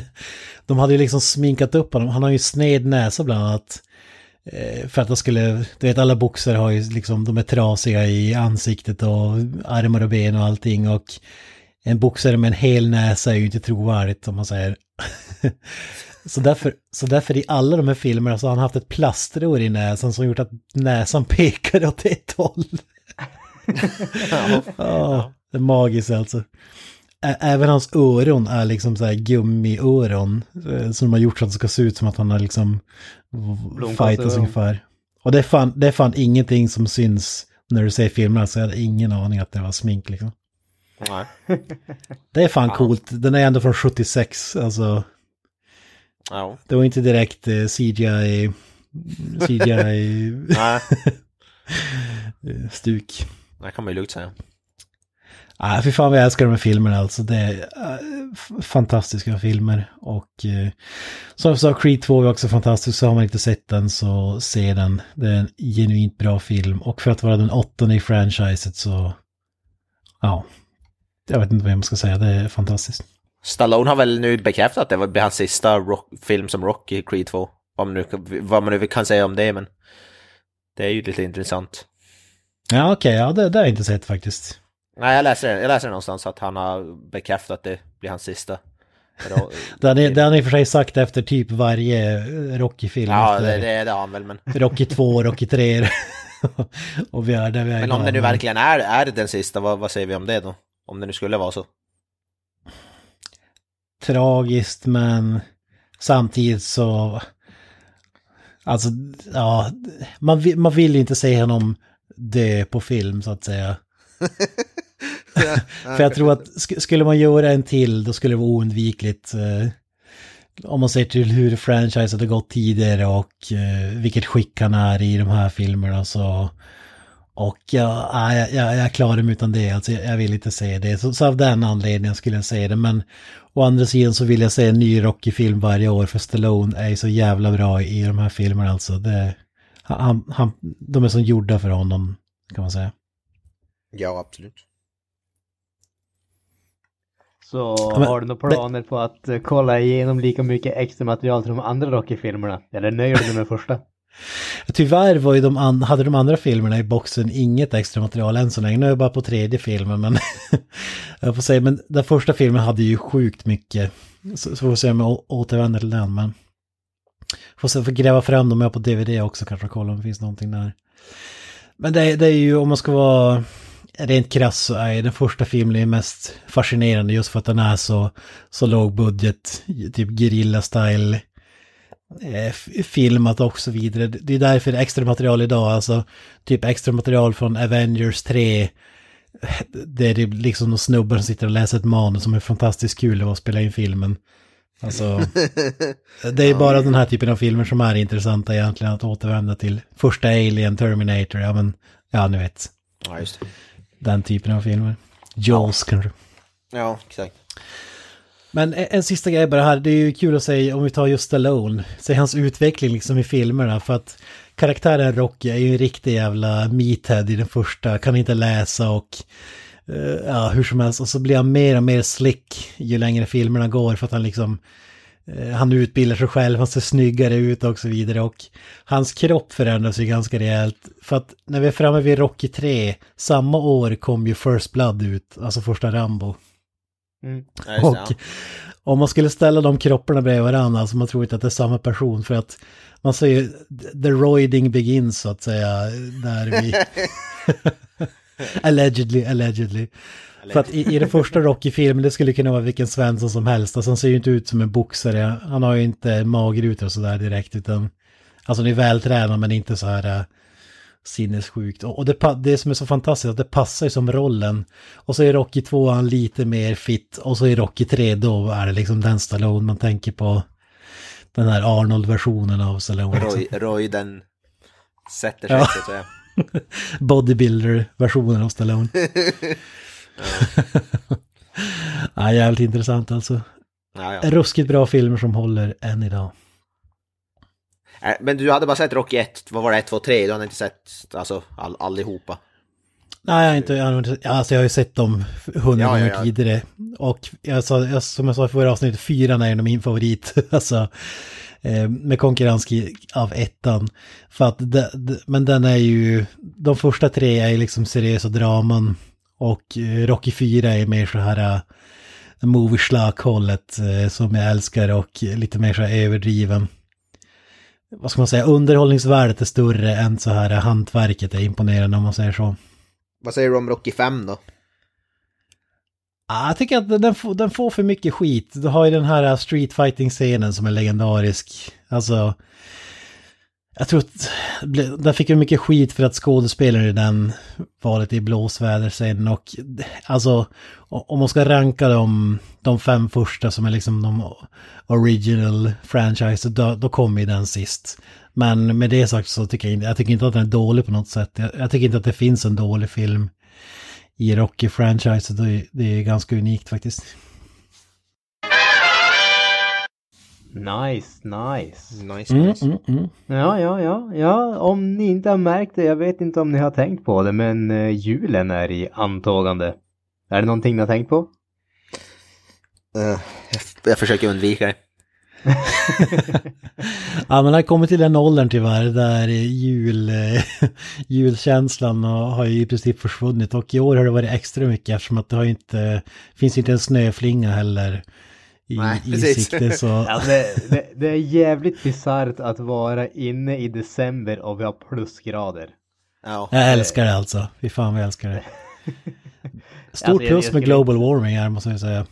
Speaker 2: De hade ju liksom sminkat upp honom, han har ju sned näsa bland annat. Eh, för att de skulle, du vet alla boxare har ju liksom, de är trasiga i ansiktet och armar och ben och allting och en boxare med en hel näsa är ju inte trovärdigt om man säger. Så därför, så därför i alla de här filmerna så har han haft ett plaströr i näsan som gjort att näsan pekar åt ett håll. ja, ja, det är magiskt alltså. Även hans öron är liksom så här gummiöron. Eh, som de har gjort så att det ska se ut som att han har liksom fightats ungefär. Och det är, fan, det är fan ingenting som syns när du ser filmerna så jag hade ingen aning att det var smink liksom. Nej. Det är fan coolt. Den är ändå från 76, alltså. Ja. Det var inte direkt eh, CGI... CGI... stuk.
Speaker 3: Det kan man ju lugnt säga.
Speaker 2: Nej, för fan vad jag älskar de här filmerna alltså. Det är äh, fantastiska filmer. Och äh, som jag sa, Creed 2 är också fantastisk. Så har man inte sett den så se den. Det är en genuint bra film. Och för att vara den åttonde i franchiset så... Ja. Jag vet inte vad jag ska säga, det är fantastiskt.
Speaker 3: Stallone har väl nu bekräftat att det blir hans sista rock, film som Rocky, Creed 2. Vad man, nu, vad man nu kan säga om det, men det är ju lite intressant.
Speaker 2: Ja, okej, okay, ja det, det har jag inte sett faktiskt.
Speaker 3: Nej, jag läser, jag läser någonstans att han har bekräftat att det blir hans sista.
Speaker 2: det, har det har ni för sig sagt efter typ varje Rocky-film.
Speaker 3: Ja, det, det, det har han väl, men...
Speaker 2: Rocky 2, Rocky 3. och vi är där vi är
Speaker 3: Men om det nu verkligen är, är den sista, vad, vad säger vi om det då? Om det nu skulle vara så
Speaker 2: tragiskt men samtidigt så... Alltså, ja, man, man vill inte se honom dö på film så att säga. För jag tror att skulle man göra en till då skulle det vara oundvikligt. Eh, om man ser till hur franchise hade gått tidigare och eh, vilket skick han är i de här filmerna så... Och ja, nej, jag, jag, jag klarar mig utan det, alltså jag, jag vill inte se det. Så, så av den anledningen skulle jag säga det. Men å andra sidan så vill jag se en ny Rocky-film varje år för Stallone är ju så jävla bra i de här filmerna alltså. Det, han, han, de är som gjorda för honom, kan man säga.
Speaker 3: Ja, absolut.
Speaker 1: Så
Speaker 2: men-
Speaker 1: har du några planer på att eh, kolla igenom lika mycket extra material till de andra Rocky-filmerna? Eller nöjer du dig med första?
Speaker 2: Tyvärr var ju de an- hade de andra filmerna i boxen inget extra material än så länge. Nu är jag bara på tredje filmen men jag får säga, men den första filmen hade ju sjukt mycket. Så, så får vi se om jag återvänder till den men får se, får gräva fram dem jag på DVD också kanske och kolla om det finns någonting där. Men det, det är ju om man ska vara rent krass så är den första filmen mest fascinerande just för att den är så, så låg budget, typ guerrilla-style eh, filmat och så vidare. Det är därför extra material idag, alltså typ extra material från Avengers 3. Det är det liksom de snubbar som sitter och läser ett manus som är fantastiskt kul att spela in filmen. Alltså, det är bara den här typen av filmer som är intressanta egentligen att återvända till. Första Alien, Terminator, ja men, ja ni vet,
Speaker 3: Ja, just det.
Speaker 2: Den typen av filmer. Jaws kanske.
Speaker 3: Ja, exakt.
Speaker 2: Men en, en sista grej bara här, det är ju kul att säga om vi tar just Stallone, se hans utveckling liksom i filmerna för att karaktären Rocky är ju en riktig jävla meathead i den första, kan inte läsa och eh, ja, hur som helst och så blir han mer och mer slick ju längre filmerna går för att han liksom han utbildar sig själv, han ser snyggare ut och så vidare och hans kropp förändras ju ganska rejält. För att när vi är framme vid Rocky 3, samma år kom ju First Blood ut, alltså första Rambo.
Speaker 1: Mm.
Speaker 3: Ja,
Speaker 2: Och om man skulle ställa de kropparna bredvid varandra, alltså man tror inte att det är samma person för att man säger the roiding begins så att säga, där vi... allegedly, allegedly. För att i, i den första Rocky-filmen, det skulle kunna vara vilken Svensson som helst, alltså han ser ju inte ut som en boxare, han har ju inte magrutor och sådär direkt, utan... Alltså han är vältränad men inte så här äh, sinnessjukt. Och, det, det som är så fantastiskt, att det passar ju som rollen. Och så är Rocky 2 han lite mer fit, och så är Rocky 3 då är det liksom den Stallone man tänker på. Den här Arnold-versionen av Stallone. liksom.
Speaker 3: Roy, Roy den sätter sig
Speaker 2: Ja.
Speaker 3: så att säga.
Speaker 2: Bodybuilder-versionen av Stallone. ja, jävligt intressant alltså.
Speaker 3: Ja, ja.
Speaker 2: Ruskigt bra filmer som håller än idag.
Speaker 3: Äh, Men du hade bara sett Rocky 1, vad var det, 1, 2, 3? Du hade inte sett alltså all, allihopa?
Speaker 2: Nej, jag har inte, jag har inte, alltså jag har ju sett dem hundra
Speaker 3: Ja, ja,
Speaker 2: gånger
Speaker 3: ja.
Speaker 2: tidigare. Och jag sa, jag, som jag sa i förra avsnittet, fyran är min favorit. alltså, eh, med konkurrens av ettan. För att, det, det, men den är ju, de första tre är liksom seriösa draman. Och eh, Rocky 4 är mer så här uh, movie hållet eh, som jag älskar och lite mer så här överdriven. Vad ska man säga, underhållningsvärdet är större än så här hantverket är imponerande om man säger så.
Speaker 3: Vad säger du om Rocky 5 då?
Speaker 2: Ja, Jag tycker att den får, den får för mycket skit. Du har ju den här street fighting scenen som är legendarisk. Alltså, jag tror att den fick ju mycket skit för att skådespelare i den var lite i blåsväder sen och alltså om man ska ranka de, de fem första som är liksom de original franchise då, då kommer ju den sist. Men med det sagt så tycker jag inte, jag tycker inte att den är dålig på något sätt. Jag, jag tycker inte att det finns en dålig film i Rocky-franchise. Det, det är ganska unikt faktiskt.
Speaker 1: Nice, nice.
Speaker 3: Nice,
Speaker 2: Mm,
Speaker 3: nice.
Speaker 2: mm, mm.
Speaker 1: Ja, ja, ja, ja, om ni inte har märkt det, jag vet inte om ni har tänkt på det, men eh, julen är i antågande. Är det någonting ni har tänkt på?
Speaker 3: Eh, jag, jag försöker undvika det.
Speaker 2: Ja, men jag har kommit till den åldern tyvärr där jul, eh, julkänslan och har ju i princip försvunnit. Och i år har det varit extra mycket eftersom att det har inte, finns inte en snöflinga heller i,
Speaker 3: Nej,
Speaker 2: i
Speaker 3: precis.
Speaker 2: sikte. Så,
Speaker 1: Alltså, det, det, det är jävligt bisarrt att vara inne i december och vi har plusgrader.
Speaker 3: Ja.
Speaker 2: jag älskar det alltså. Fy fan vad jag älskar det. Stort
Speaker 1: Alltså,
Speaker 2: plus med global
Speaker 1: inte-
Speaker 2: warming här måste jag säga.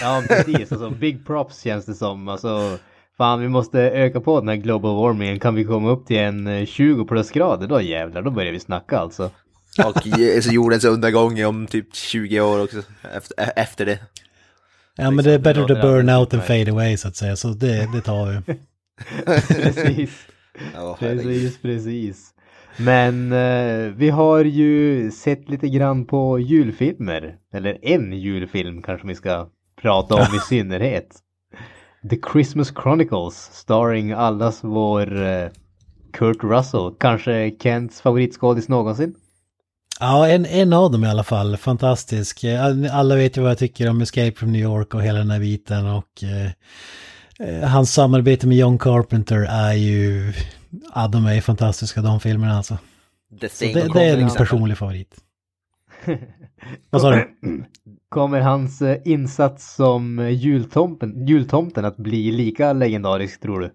Speaker 1: Ja, precis. Alltså, big props känns det som. Alltså, fan, vi måste öka på den här global warmingen. Kan vi komma upp till en eh, 20 plusgrader, då jävlar, då börjar vi snacka alltså.
Speaker 3: Och eh, så jordens undergång om typ 20 år också, efter, efter det.
Speaker 2: Ja men det är better to burn out
Speaker 1: utmärkt.
Speaker 2: fade away så att säga. Så det, det tar vi.
Speaker 1: precis.
Speaker 3: Herregud.
Speaker 1: Precis, precis. Men eh, vi har ju sett lite grann på julfilmer. Eller en julfilm kanske vi ska prata om i synnerhet. The Christmas Chronicles starring allas vår eh, Kurt Russell. Kanske Kents favoritskådis någonsin.
Speaker 2: Ja, en, en av dem i alla fall. Fantastisk. Alla vet ju vad jag tycker om Escape from New York och hela den här biten. Och eh, eh hans samarbete med John Carpenter är ju... Ja, de är fantastiska de filmerna alltså.
Speaker 3: The
Speaker 2: Så det, det är en personlig favorit. vad sa du?
Speaker 1: Kommer hans eh, insats som jultomten, jultomten att bli lika legendarisk tror du?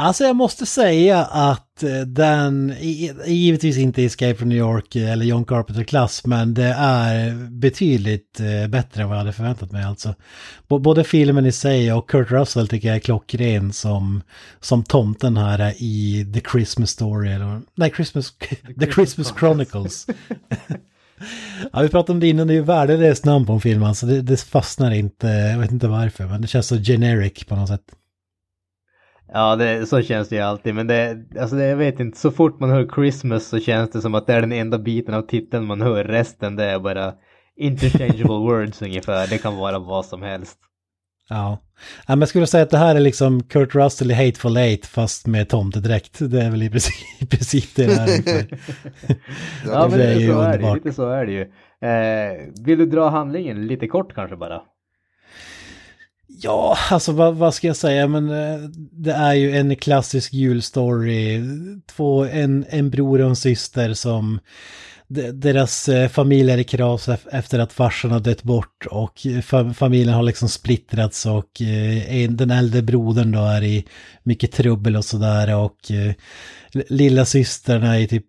Speaker 2: Alltså jag måste säga att eh, den, givetvis inte Escape from New York eller John Carpenter-klass, men det är betydligt eh, bättre än vad jag hade förväntat mig alltså. Både filmen i sig och Kurt Russell tycker jag är klockren som, som tomten här i The Christmas Story, eller nej, Christmas, The Christmas Chronicles. Ja, vi pratade om det innan, det är ju värdelöst namn på en film, alltså det, det fastnar inte, jag vet inte varför, men det känns så generic på något sätt.
Speaker 1: Ja, det, så känns det ju alltid. Men det, alltså det, jag vet inte, så fort man hör Christmas så känns det som att det är den enda biten av titeln man hör. Resten det är bara interchangeable words ungefär. Det kan vara vad som helst.
Speaker 2: Ja. ja, men jag skulle säga att det här är liksom Kurt Russell i Hateful Eight fast med tomtedräkt. Det är väl i princip, i princip det det är.
Speaker 1: ja, men det är så är det, lite så är det ju. Eh, vill du dra handlingen lite kort kanske bara?
Speaker 2: Ja, alltså vad, vad, ska jag säga, men eh, det är ju en klassisk julstory. Två, en, en bror och en syster som deras eh, familj är i kras efter att farsan har dött bort och eh, familjen har liksom splittrats och den äldre brodern då är i mycket trubbel och sådär och lilla systern är i typ,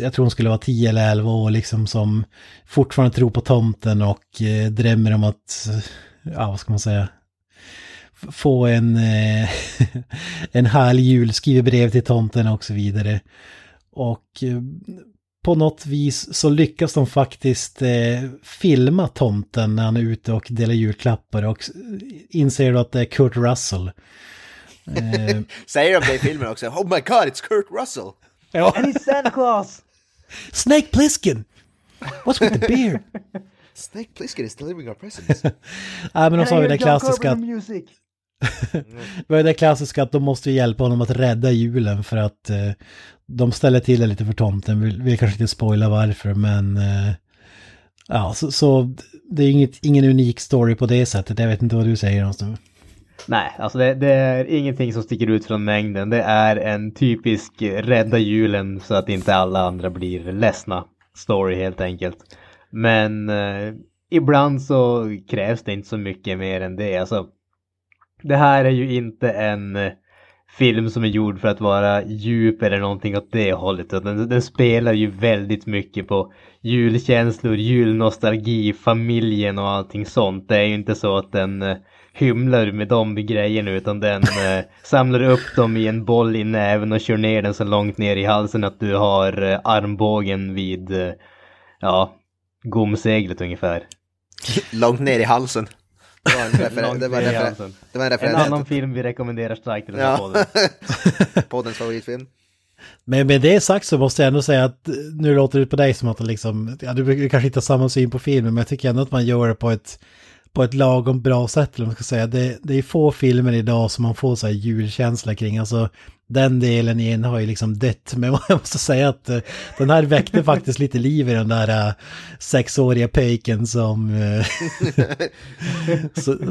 Speaker 2: jag tror hon skulle vara 10 eller 11 år liksom som fortfarande tror på tomten och drömmer om att, ja vad ska man säga, få en, eh, en härlig jul, skriver brev till tomten och så vidare. Och eh, på något vis så lyckas de faktiskt eh, filma tomten när han är ute och delar julklappar och inser då att det är Kurt Russell.
Speaker 3: Eh, Säger de det i filmen också? Oh my god, it's Kurt Russell!
Speaker 1: Ja. And he's Santa Claus!
Speaker 2: Snake Plissken! What's with the beard?
Speaker 3: Snake Plissken is delivering our presents.
Speaker 2: Nej men de sa ju det klassiska... det var det klassiska att de måste hjälpa honom att rädda julen för att eh, de ställer till det lite för tomten. Vill, vill kanske inte spoila varför men eh, ja, så, så, det är inget, ingen unik story på det sättet. Jag vet inte vad du säger någonstans.
Speaker 1: Nej, alltså det, det, är ingenting som sticker ut från mängden. Det är en typisk rädda julen så att inte alla andra blir ledsna story helt enkelt. Men eh, ibland så krävs det inte så mycket mer än det. Alltså, det här är ju inte en eh, film som är gjord för att vara djup eller någonting åt det hållet. Den, den spelar ju väldigt mycket på julkänslor, julnostalgi, familjen och allting sånt. Det är ju inte så att den eh, hymlar med de grejerna utan den eh, samlar upp dem i en boll i näven och kör ner den så långt ner i halsen att du har eh, armbågen vid, eh, ja, gomseglet ungefär.
Speaker 3: långt ner i halsen. Det var en, refer det var en, refer det var en referens.
Speaker 1: En annan film vi rekommenderar starkt till den här ja. podden.
Speaker 3: Poddens favoritfilm.
Speaker 2: Men med det sagt så måste jag ändå säga att nu låter det på dig som att liksom, ja, du kanske inte har samma syn på filmen, men jag tycker ändå att man gör det på ett, på ett lagom bra sätt, eller man ska säga. Det, det är få filmer idag som man får så här julkänsla kring. Alltså, den delen i en har ju liksom dött. Men jag måste säga att uh, den här väckte faktiskt lite liv i den där uh, sexåriga pöjken som, uh,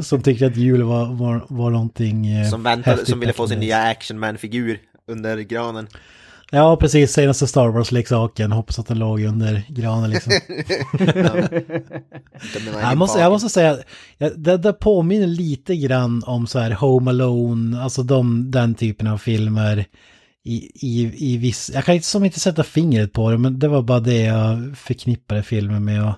Speaker 2: som tyckte att jul var, var, var någonting
Speaker 3: Som väntade, som ville få sin nya actionman-figur under granen.
Speaker 2: Ja, precis. Senaste Star Wars-leksaken. Hoppas att den låg under granen liksom. jag, måste, jag måste säga, det, det påminner lite grann om så här Home Alone, alltså de, den typen av filmer. I, i, i viss, jag kan inte som inte sätta fingret på det, men det var bara det jag förknippade filmen med. Och,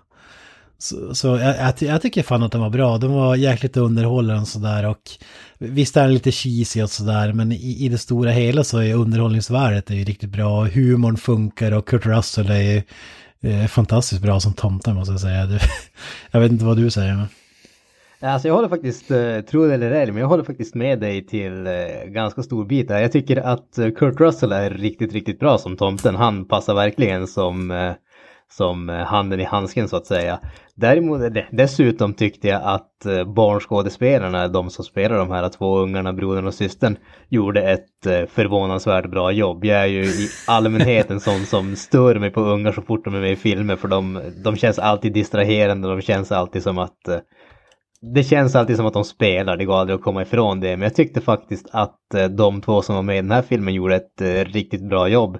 Speaker 2: så, så jag, jag, jag, tycker fan att den var bra. Den var jäkligt underhållande och sådär och visst är den lite cheesy och sådär men i, i det stora hela så är underhållningsvärdet är ju riktigt bra. Humorn funkar och Kurt Russell är ju eh, fantastiskt bra som tomten måste jag säga. jag vet inte vad du säger men...
Speaker 1: Alltså jag håller faktiskt, eh, tro det eller ej, men jag håller faktiskt med dig till eh, ganska stor bit här. Jag tycker att eh, Kurt Russell är riktigt, riktigt bra som tomten. Han passar verkligen som, eh, som eh, handen i handsken så att säga. Däremot, dessutom tyckte jag att eh, barnskådespelarna, de som spelar de här två ungarna, brodern och systern, gjorde ett eh, förvånansvärt bra jobb. Jag är ju i allmänhet en sån som stör mig på ungar så fort de är med i filmer för de, de känns alltid distraherande, de känns alltid som att det känns alltid som att de spelar, det går aldrig att komma ifrån det. Men jag tyckte faktiskt att de två som var med i den här filmen gjorde ett riktigt bra jobb.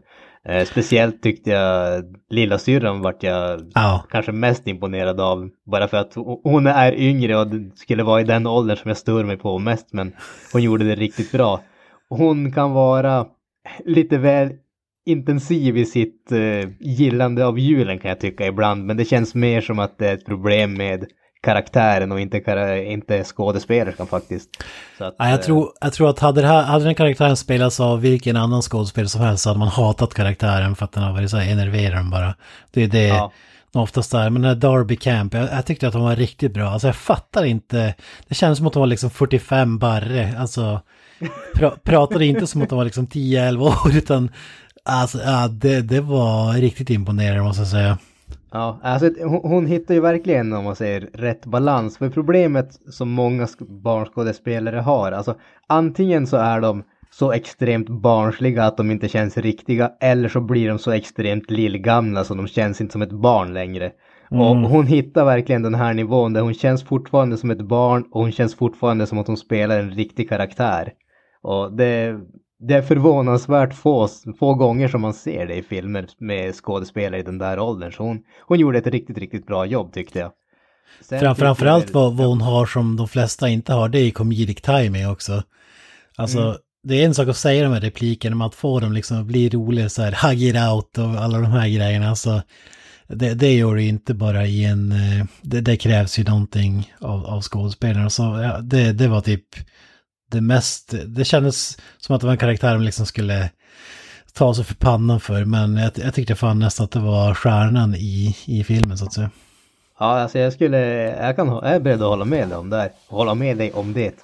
Speaker 1: Eh, speciellt tyckte jag lilla syrran vart jag
Speaker 2: Ja.
Speaker 1: kanske mest imponerad av. Bara för att ho- hon är yngre och skulle vara i den åldern som jag stör mig på mest. Men hon gjorde det riktigt bra. Hon kan vara lite väl intensiv i sitt eh, gillande av julen kan jag tycka ibland. Men det känns mer som att det är ett problem med karaktären och inte, inte skådespelerskan faktiskt. Så att,
Speaker 2: Ja, jag,
Speaker 1: eh,
Speaker 2: tror, jag tror att hade, här, hade den karaktären spelats av vilken annan skådespelare som helst så hade man hatat karaktären för att den har varit så här enerverande bara. Det är det
Speaker 1: Ja.
Speaker 2: oftast där. Men den här Darby Camp, jag, jag tyckte att hon var riktigt bra. Alltså jag fattar inte. Det känns som att hon var liksom 45 barre. Alltså pra, pratade inte som att hon var liksom 10-11 år utan alltså ja, det, det var riktigt imponerande måste jag säga.
Speaker 1: Ja, alltså hon, hon hittar ju verkligen, om man säger, rätt balans. För problemet som många sk- barnskådespelare har, alltså antingen så är de så extremt barnsliga att de inte känns riktiga, eller så blir de så extremt lillgamla så de känns inte som ett barn längre. Och hon hittar verkligen den här nivån där hon känns fortfarande som ett barn och hon känns fortfarande som att hon spelar en riktig karaktär. Och det, det är förvånansvärt få, få gånger som man ser det i filmer med skådespelare i den där åldern. Så hon, hon gjorde ett riktigt, riktigt bra jobb tyckte jag. Sen
Speaker 2: Fram, framförallt vad, vad hon har som de flesta inte har, det är comedic timing också. Alltså,
Speaker 1: Mm.
Speaker 2: det är en sak att säga de här replikerna, men att få dem liksom att bli roliga så här, hug it out och alla de här grejerna. Alltså, det, det gör ju inte bara i en, eh, det, det krävs ju någonting av, av skådespelarna. Så ja, det, det var typ det mest, det kändes som att det var en karaktär man liksom skulle ta sig för pannan för, men jag, jag tyckte fan nästan att det var stjärnan i, i filmen så att säga.
Speaker 1: Ja, alltså jag skulle, jag, kan, jag är beredd att hålla med dig om det här. Hålla med dig om det.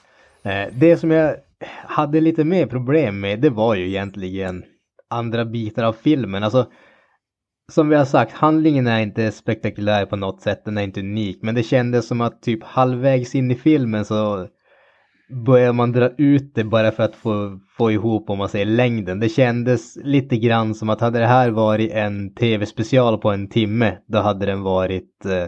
Speaker 1: Eh, det som jag hade lite mer problem med, det var ju egentligen andra bitar av filmen. Alltså, som vi har sagt, handlingen är inte spektakulär på något sätt, den är inte unik. Men det kändes som att typ halvvägs in i filmen så börjar man dra ut det bara för att få, få ihop, om man säger längden. Det kändes lite grann som att hade det här varit en tv-special på en timme, då hade den varit eh,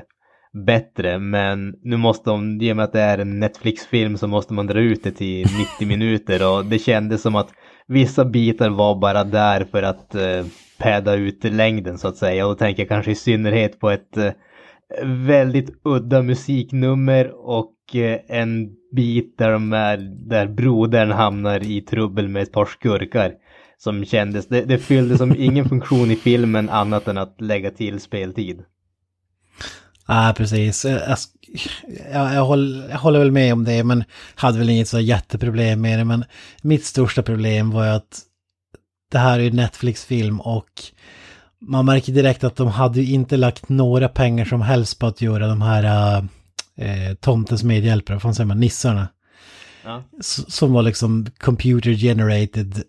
Speaker 1: bättre. Men nu måste de, i och med att det är en Netflix-film så måste man dra ut det till 90 minuter och det kändes som att vissa bitar var bara där för att eh, päda ut längden så att säga. Och då tänker jag kanske i synnerhet på ett eh, väldigt udda musiknummer och en bit där, de är, där brodern hamnar i trubbel med ett par skurkar. Som kändes, det, det fyllde som ingen funktion i filmen annat än att lägga till speltid.
Speaker 2: Nej, precis. Jag, jag, jag, jag, håller, jag håller väl med om det, men hade väl inget så jätteproblem med det. Men mitt största problem var ju att det här är ju Netflix-film och man märker direkt att de hade ju inte lagt några pengar som helst på att göra de här eh, tomtens medhjälpare, vad fan säger man, nissarna.
Speaker 1: Ja.
Speaker 2: Som var liksom computer generated.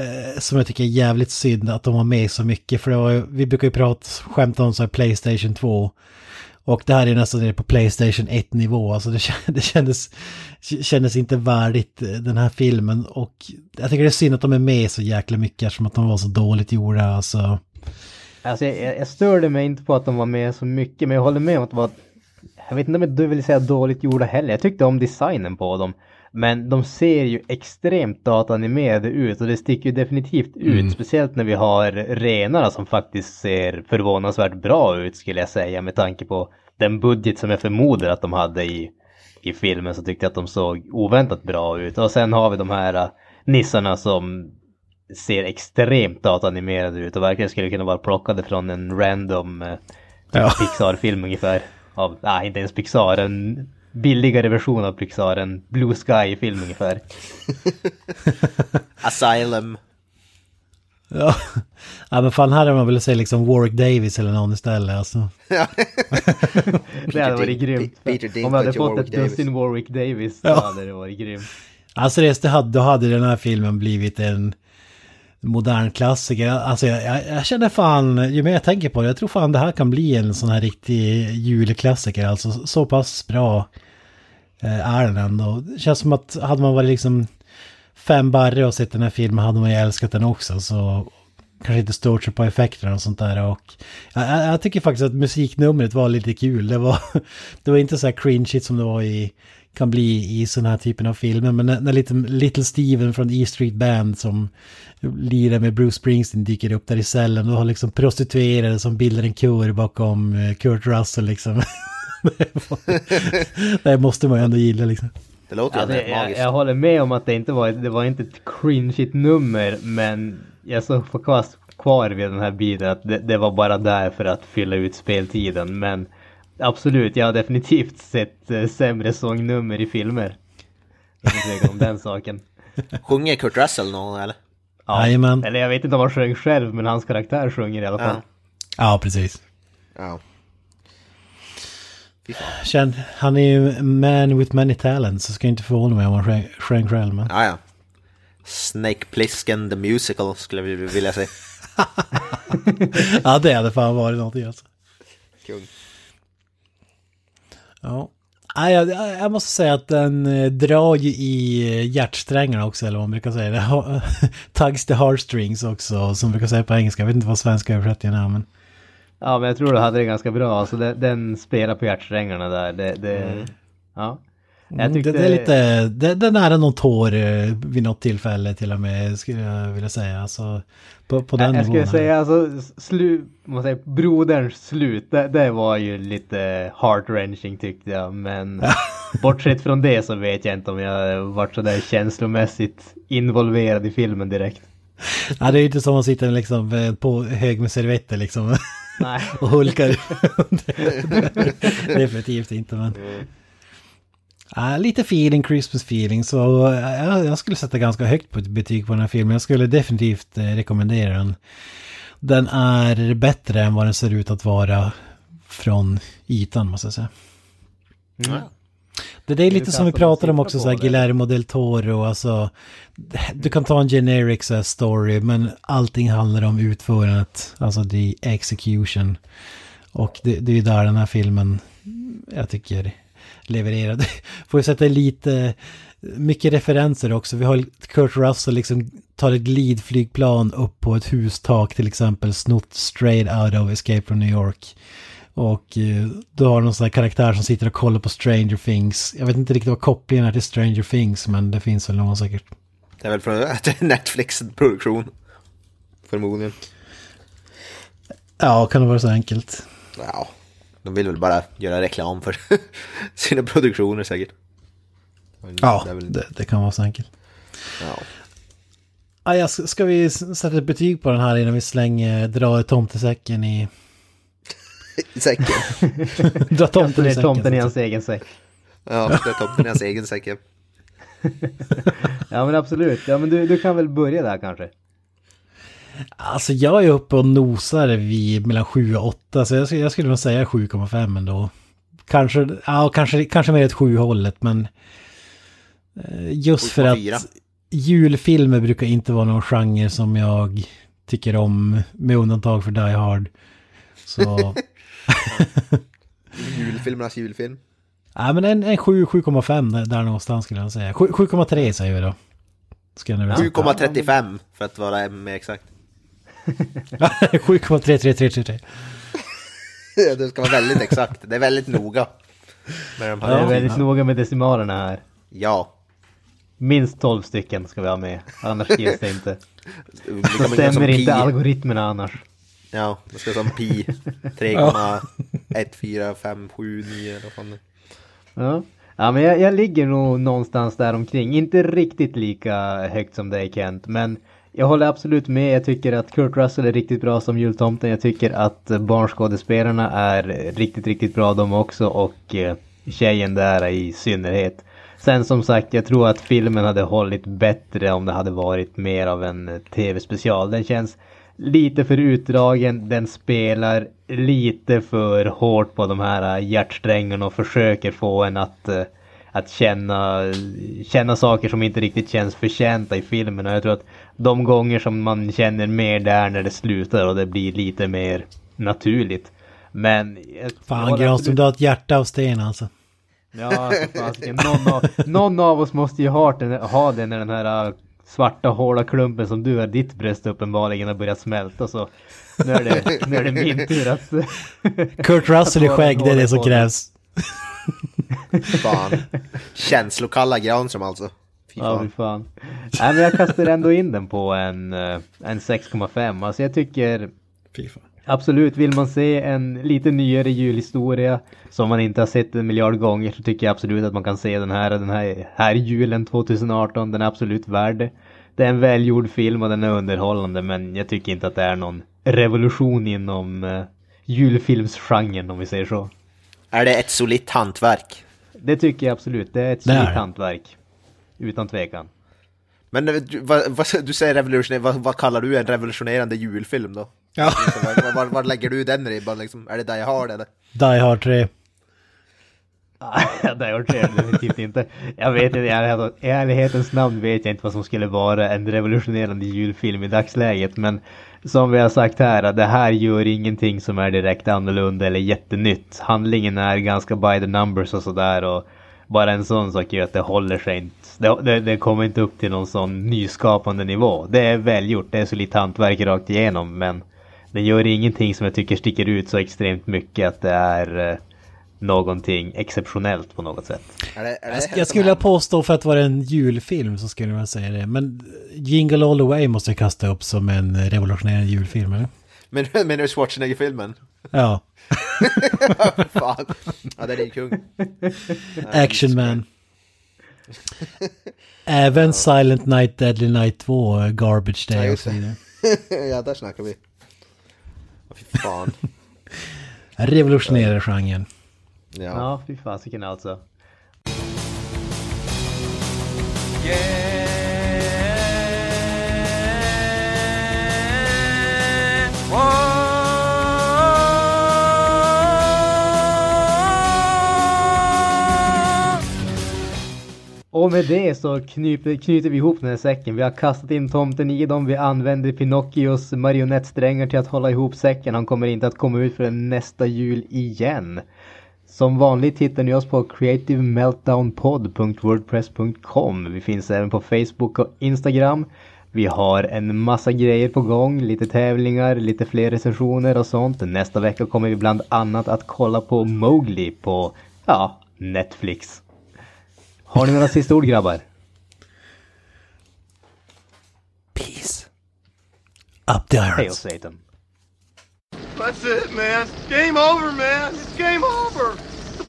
Speaker 2: Eh, som jag tycker är jävligt synd att de var med så mycket. För det var, vi brukar ju prata, skämta om så här Playstation 2. Och det här är nästan nere på Playstation 1-nivå. Alltså det, det kändes, kändes inte värdigt eh, den här filmen. Och jag tycker det är synd att de är med så jäkla mycket eftersom att de var så dåligt gjorda. Alltså,
Speaker 1: Alltså jag, jag- jag störde mig inte på att de var med så mycket men jag håller med om att det var Jag vet inte om jag vill säga dåligt gjorda heller. Jag tyckte om designen på dem. Men de ser ju extremt datanimerade ut och det sticker ju definitivt ut. Speciellt när vi har renarna som faktiskt ser förvånansvärt bra ut skulle jag säga med tanke på den budget som jag förmodar att de hade i, i filmen så tyckte jag att de såg oväntat bra ut. Och sen har vi de här uh, nissarna som ser extremt datanimerade ut och verkligen skulle kunna vara plockade från en random eh,
Speaker 2: Ja.
Speaker 1: Pixar-film ungefär. Av, nej inte ens Pixar, en billigare version av Pixar, en Blue Sky-film ungefär.
Speaker 3: Asylum.
Speaker 2: Ja. ja, men fan här hade man velat säga liksom Warwick Davis eller någon istället alltså.
Speaker 1: Det hade varit grymt.
Speaker 3: Peter
Speaker 1: Om vi hade fått
Speaker 3: Warwick
Speaker 1: ett
Speaker 3: Davis.
Speaker 1: dussin Warwick Davis så
Speaker 2: Ja.
Speaker 1: hade det varit grymt.
Speaker 2: Alltså det, då hade den här filmen blivit en modern klassiker. Alltså jag, jag, jag känner fan, ju mer jag tänker på det, jag tror fan det här kan bli en sån här riktig julklassiker. Alltså så pass bra eh, är den ändå. Det känns som att hade man varit liksom fem barre och sett den här filmen hade man ju älskat den också. Så kanske inte stort sig på effekterna och sånt där. Och jag, jag, jag tycker faktiskt att musiknumret var lite kul. Det var, det var inte så här cringe som det var i, kan bli i sån här typen av filmer. Men när, när lite, Little Steven från E Street Band som lirar med Bruce Springsteen dyker upp där i cellen. Du har liksom prostituerade som bildar en kör bakom eh, Kurt Russell liksom. det, måste man ju ändå gilla liksom.
Speaker 3: Det låter
Speaker 1: Ja, det, jag,
Speaker 3: magiskt.
Speaker 1: jag håller med om att det inte var, det var inte ett cringeigt nummer men jag så får kvar, kvar vid den här biten att det, det var bara där för att fylla ut speltiden men absolut, jag har definitivt sett eh, sämre sångnummer i filmer. Tvekan om den saken.
Speaker 3: Sjunger Kurt Russell någon eller?
Speaker 2: Jajamän.
Speaker 1: Eller jag vet inte om han sjöng själv men hans karaktär sjunger i alla fall.
Speaker 3: Ja.
Speaker 2: Ja, precis.
Speaker 3: Ja.
Speaker 2: Känn, han är ju man with many talents, så ska jag inte förvåna mig om han sjöng- sjöng själv. Men...
Speaker 3: Ja, ja. Snake Plissken the Musical skulle vi vilja säga.
Speaker 2: Ja, det hade fan varit någonting alltså.
Speaker 3: Kung.
Speaker 2: Ja. Jag, jag måste säga att den eh, drar ju i hjärtsträngarna också, eller vad man brukar säga. Tugs the heartstrings också, som brukar säga på engelska. Jag vet inte vad svenska översättningen är, men...
Speaker 1: Ja men jag tror du hade det ganska bra. Alltså den, den spelar på hjärtsträngarna där. Det, det, Ja. Jag
Speaker 2: Mm,
Speaker 1: tyckte...
Speaker 2: det, det är lite, det, det är nära någon tår eh, vid något tillfälle till och med, skulle jag vilja säga. Alltså, på, på den
Speaker 1: jag, jag skulle säga alltså, slu, man säger, broderns slut, det, det var ju lite heart-wrenching tyckte jag. Men bortsett från det så vet jag inte om jag varit sådär känslomässigt involverad i filmen direkt.
Speaker 2: Ja, det är ju inte som att sitta liksom eh, på hög med servetter liksom.
Speaker 1: Nej.
Speaker 2: och hulkar. Definitivt inte men. Ja, lite feeling, Christmas feeling. Så ja, jag skulle sätta ganska högt på ett betyg på den här filmen. Jag skulle definitivt eh, rekommendera den. Den är bättre än vad den ser ut att vara från ytan måste jag säga.
Speaker 3: Ja.
Speaker 2: Det, det är lite som vi pratade om också, så här. Guillermo del Toro, alltså. Du kan ta en generic så här, story, men allting handlar om utförandet, alltså the execution. Och det, det är ju där den här filmen, jag tycker, levererade. Får ju sätta lite, mycket referenser också. Vi har Kurt Russell liksom tar ett glidflygplan upp på ett hustak till exempel, snott straight out of Escape from New York. Och eh, du har någon sån här karaktär som sitter och kollar på Stranger Things. Jag vet inte riktigt vad kopplingen är till Stranger Things, men det finns väl någon säkert.
Speaker 3: Det är väl från Netflix-produktion. Förmodligen.
Speaker 2: Ja, kan det vara så enkelt?
Speaker 3: Ja, de vill väl bara göra reklam för sina produktioner säkert.
Speaker 2: Ja,
Speaker 3: Det väl-
Speaker 2: det, det kan vara så enkelt.
Speaker 3: ja.
Speaker 2: Ah, ja, ska ska vi sätta ett betyg på den här innan vi slänger, drar tomtesäcken i...
Speaker 3: Säcken.
Speaker 2: Drar
Speaker 1: Jag
Speaker 2: tomten i säcken.
Speaker 1: tomten i hans egen säck.
Speaker 3: Ja, är tomten i hans egen säck. ja.
Speaker 1: Ja men absolut. Ja men du, du kan väl börja där kanske?
Speaker 2: Alltså jag är uppe och nosar vid mellan 7 och 8, så jag, skulle- jag skulle nog säga 7,5 ändå. Kanske, ja, kanske, kanske mer ett 7-hållet, men... eh, Just för
Speaker 3: 7,4.
Speaker 2: att julfilmer brukar inte vara någon genre som jag tycker om, med undantag för Die Hard. Så...
Speaker 3: Julfilmernas julfilm.
Speaker 2: ja, men en, en 7, 7,5 där, någonstans skulle jag säga. 7, 7,3 säger vi då. Ska jag nu säga.
Speaker 3: 7,35 för att vara mer exakt.
Speaker 2: 7,33333.
Speaker 3: Det ska vara väldigt exakt. Det är väldigt noga. Med de
Speaker 1: Jag är väldigt noga med decimalerna här.
Speaker 3: Ja.
Speaker 1: Minst 12 stycken ska vi ha med. Annars ges det inte.
Speaker 3: Det
Speaker 1: Då stämmer inte
Speaker 3: pi.
Speaker 1: algoritmerna annars.
Speaker 3: Ja, det ska som pi. 3,1457 eller vad.
Speaker 1: Ja, ja men jag, jag ligger nog någonstans där omkring. Inte riktigt lika högt som dig Kent, men jag håller absolut med. Jag tycker att Kurt Russell är riktigt bra som jultomten. Jag tycker att barnskådespelarna är riktigt, riktigt bra de också och eh, tjejen där i synnerhet. Sen som sagt, jag tror att filmen hade hållit bättre om det hade varit mer av en eh, tv-special. Den känns lite för utdragen, den spelar lite för hårt på de här eh, hjärtsträngarna och försöker få en att, att känna, känna saker som inte riktigt känns förtjänta i filmen. Och jag tror att de gånger som man känner mer där när det slutar och det blir lite mer naturligt. Men...
Speaker 2: Fan Granström,
Speaker 1: absolut-
Speaker 2: du har ett hjärta av sten alltså.
Speaker 1: Ja, fasiken. någon, av, någon av oss måste ju ha den, ha den när den här äh, svarta hårda klumpen som du har ditt bröst uppenbarligen har börjat smälta så nu är det, nu är det min tur att...
Speaker 2: Kurt Russell i skägg, det är det som krävs.
Speaker 3: Fan. Känslokalla Granström alltså. Fy
Speaker 1: Ja, fy
Speaker 3: fan.
Speaker 1: fan. Nej, men jag kastar ändå in den på en, äh, en 6,5. Alltså jag tycker
Speaker 2: Fy fan.
Speaker 1: Absolut, vill man se en lite nyare julhistoria som man inte har sett en miljard gånger så tycker jag absolut att man kan se den här, den här, här julen 2018. Den är absolut värd det. Är en välgjord film och den är underhållande men jag tycker inte att det är någon revolution inom uh, julfilmsgenren om vi säger så.
Speaker 3: Är det ett solitt hantverk?
Speaker 1: Det tycker jag absolut, det är ett
Speaker 2: det.
Speaker 1: hantverk. Utan tvekan.
Speaker 3: Men eh, du, vad, vad, du säger revolutionerande, vad, vad kallar du en revolutionerande julfilm då?
Speaker 2: Ja.
Speaker 3: Liksom, vad, vad lägger du den ribban liksom? Är det Die Hard eller?
Speaker 2: Die Hard 3.
Speaker 1: det har jag gjort definitivt inte. Jag vet inte, i ärlighetens namn vet jag inte vad som skulle vara en revolutionerande julfilm i dagsläget. Men som vi har sagt här, det här gör ingenting som är direkt annorlunda eller jättenytt. Handlingen är ganska by the numbers och sådär. Och bara en sån sak gör att det håller sig inte. Det, det, det kommer inte upp till någon sån nyskapande nivå. Det är välgjort, det är så lite hantverk rakt igenom. Men det gör ingenting som jag tycker sticker ut så extremt mycket att det är eh, någonting exceptionellt på något sätt.
Speaker 3: Är det, är det
Speaker 2: Jag, jag skulle vilja påstå för att vara en julfilm så skulle jag säga det. Men Jingle All The Way måste jag kasta upp som en revolutionerande julfilm, eller?
Speaker 3: Men menar du Schwarzenegger-filmen?
Speaker 2: Ja.
Speaker 3: Fan. Ja, den är kung.
Speaker 2: Action Man. Även Silent Night, Deadly Night 2, Garbage
Speaker 3: Ja,
Speaker 2: Day och
Speaker 3: just
Speaker 2: så
Speaker 3: det.
Speaker 2: vidare.
Speaker 3: ja, där snackar vi. Ja, Fy fan.
Speaker 2: Revolutionerar genren.
Speaker 3: Ja.
Speaker 1: Ja, fy fasiken alltså. Och med det så knyter, knyter vi ihop den här säcken. Vi har kastat in tomten i dem. Vi använder Pinocchios marionettsträngar till att hålla ihop säcken. Han kommer inte att komma ut förrän nästa jul igen. Som vanligt hittar ni oss på creativemeltdownpod.wordpress.com. Vi finns även på Facebook och Instagram. Vi har en massa grejer på gång, lite tävlingar, lite fler recensioner och sånt. Nästa vecka kommer vi bland annat att kolla på Mowgli på, ja, Netflix. Har ni några sista ord grabbar?
Speaker 2: Peace. Up the irons.
Speaker 1: Satan.
Speaker 4: That's it, man. Game over, man. It's game over.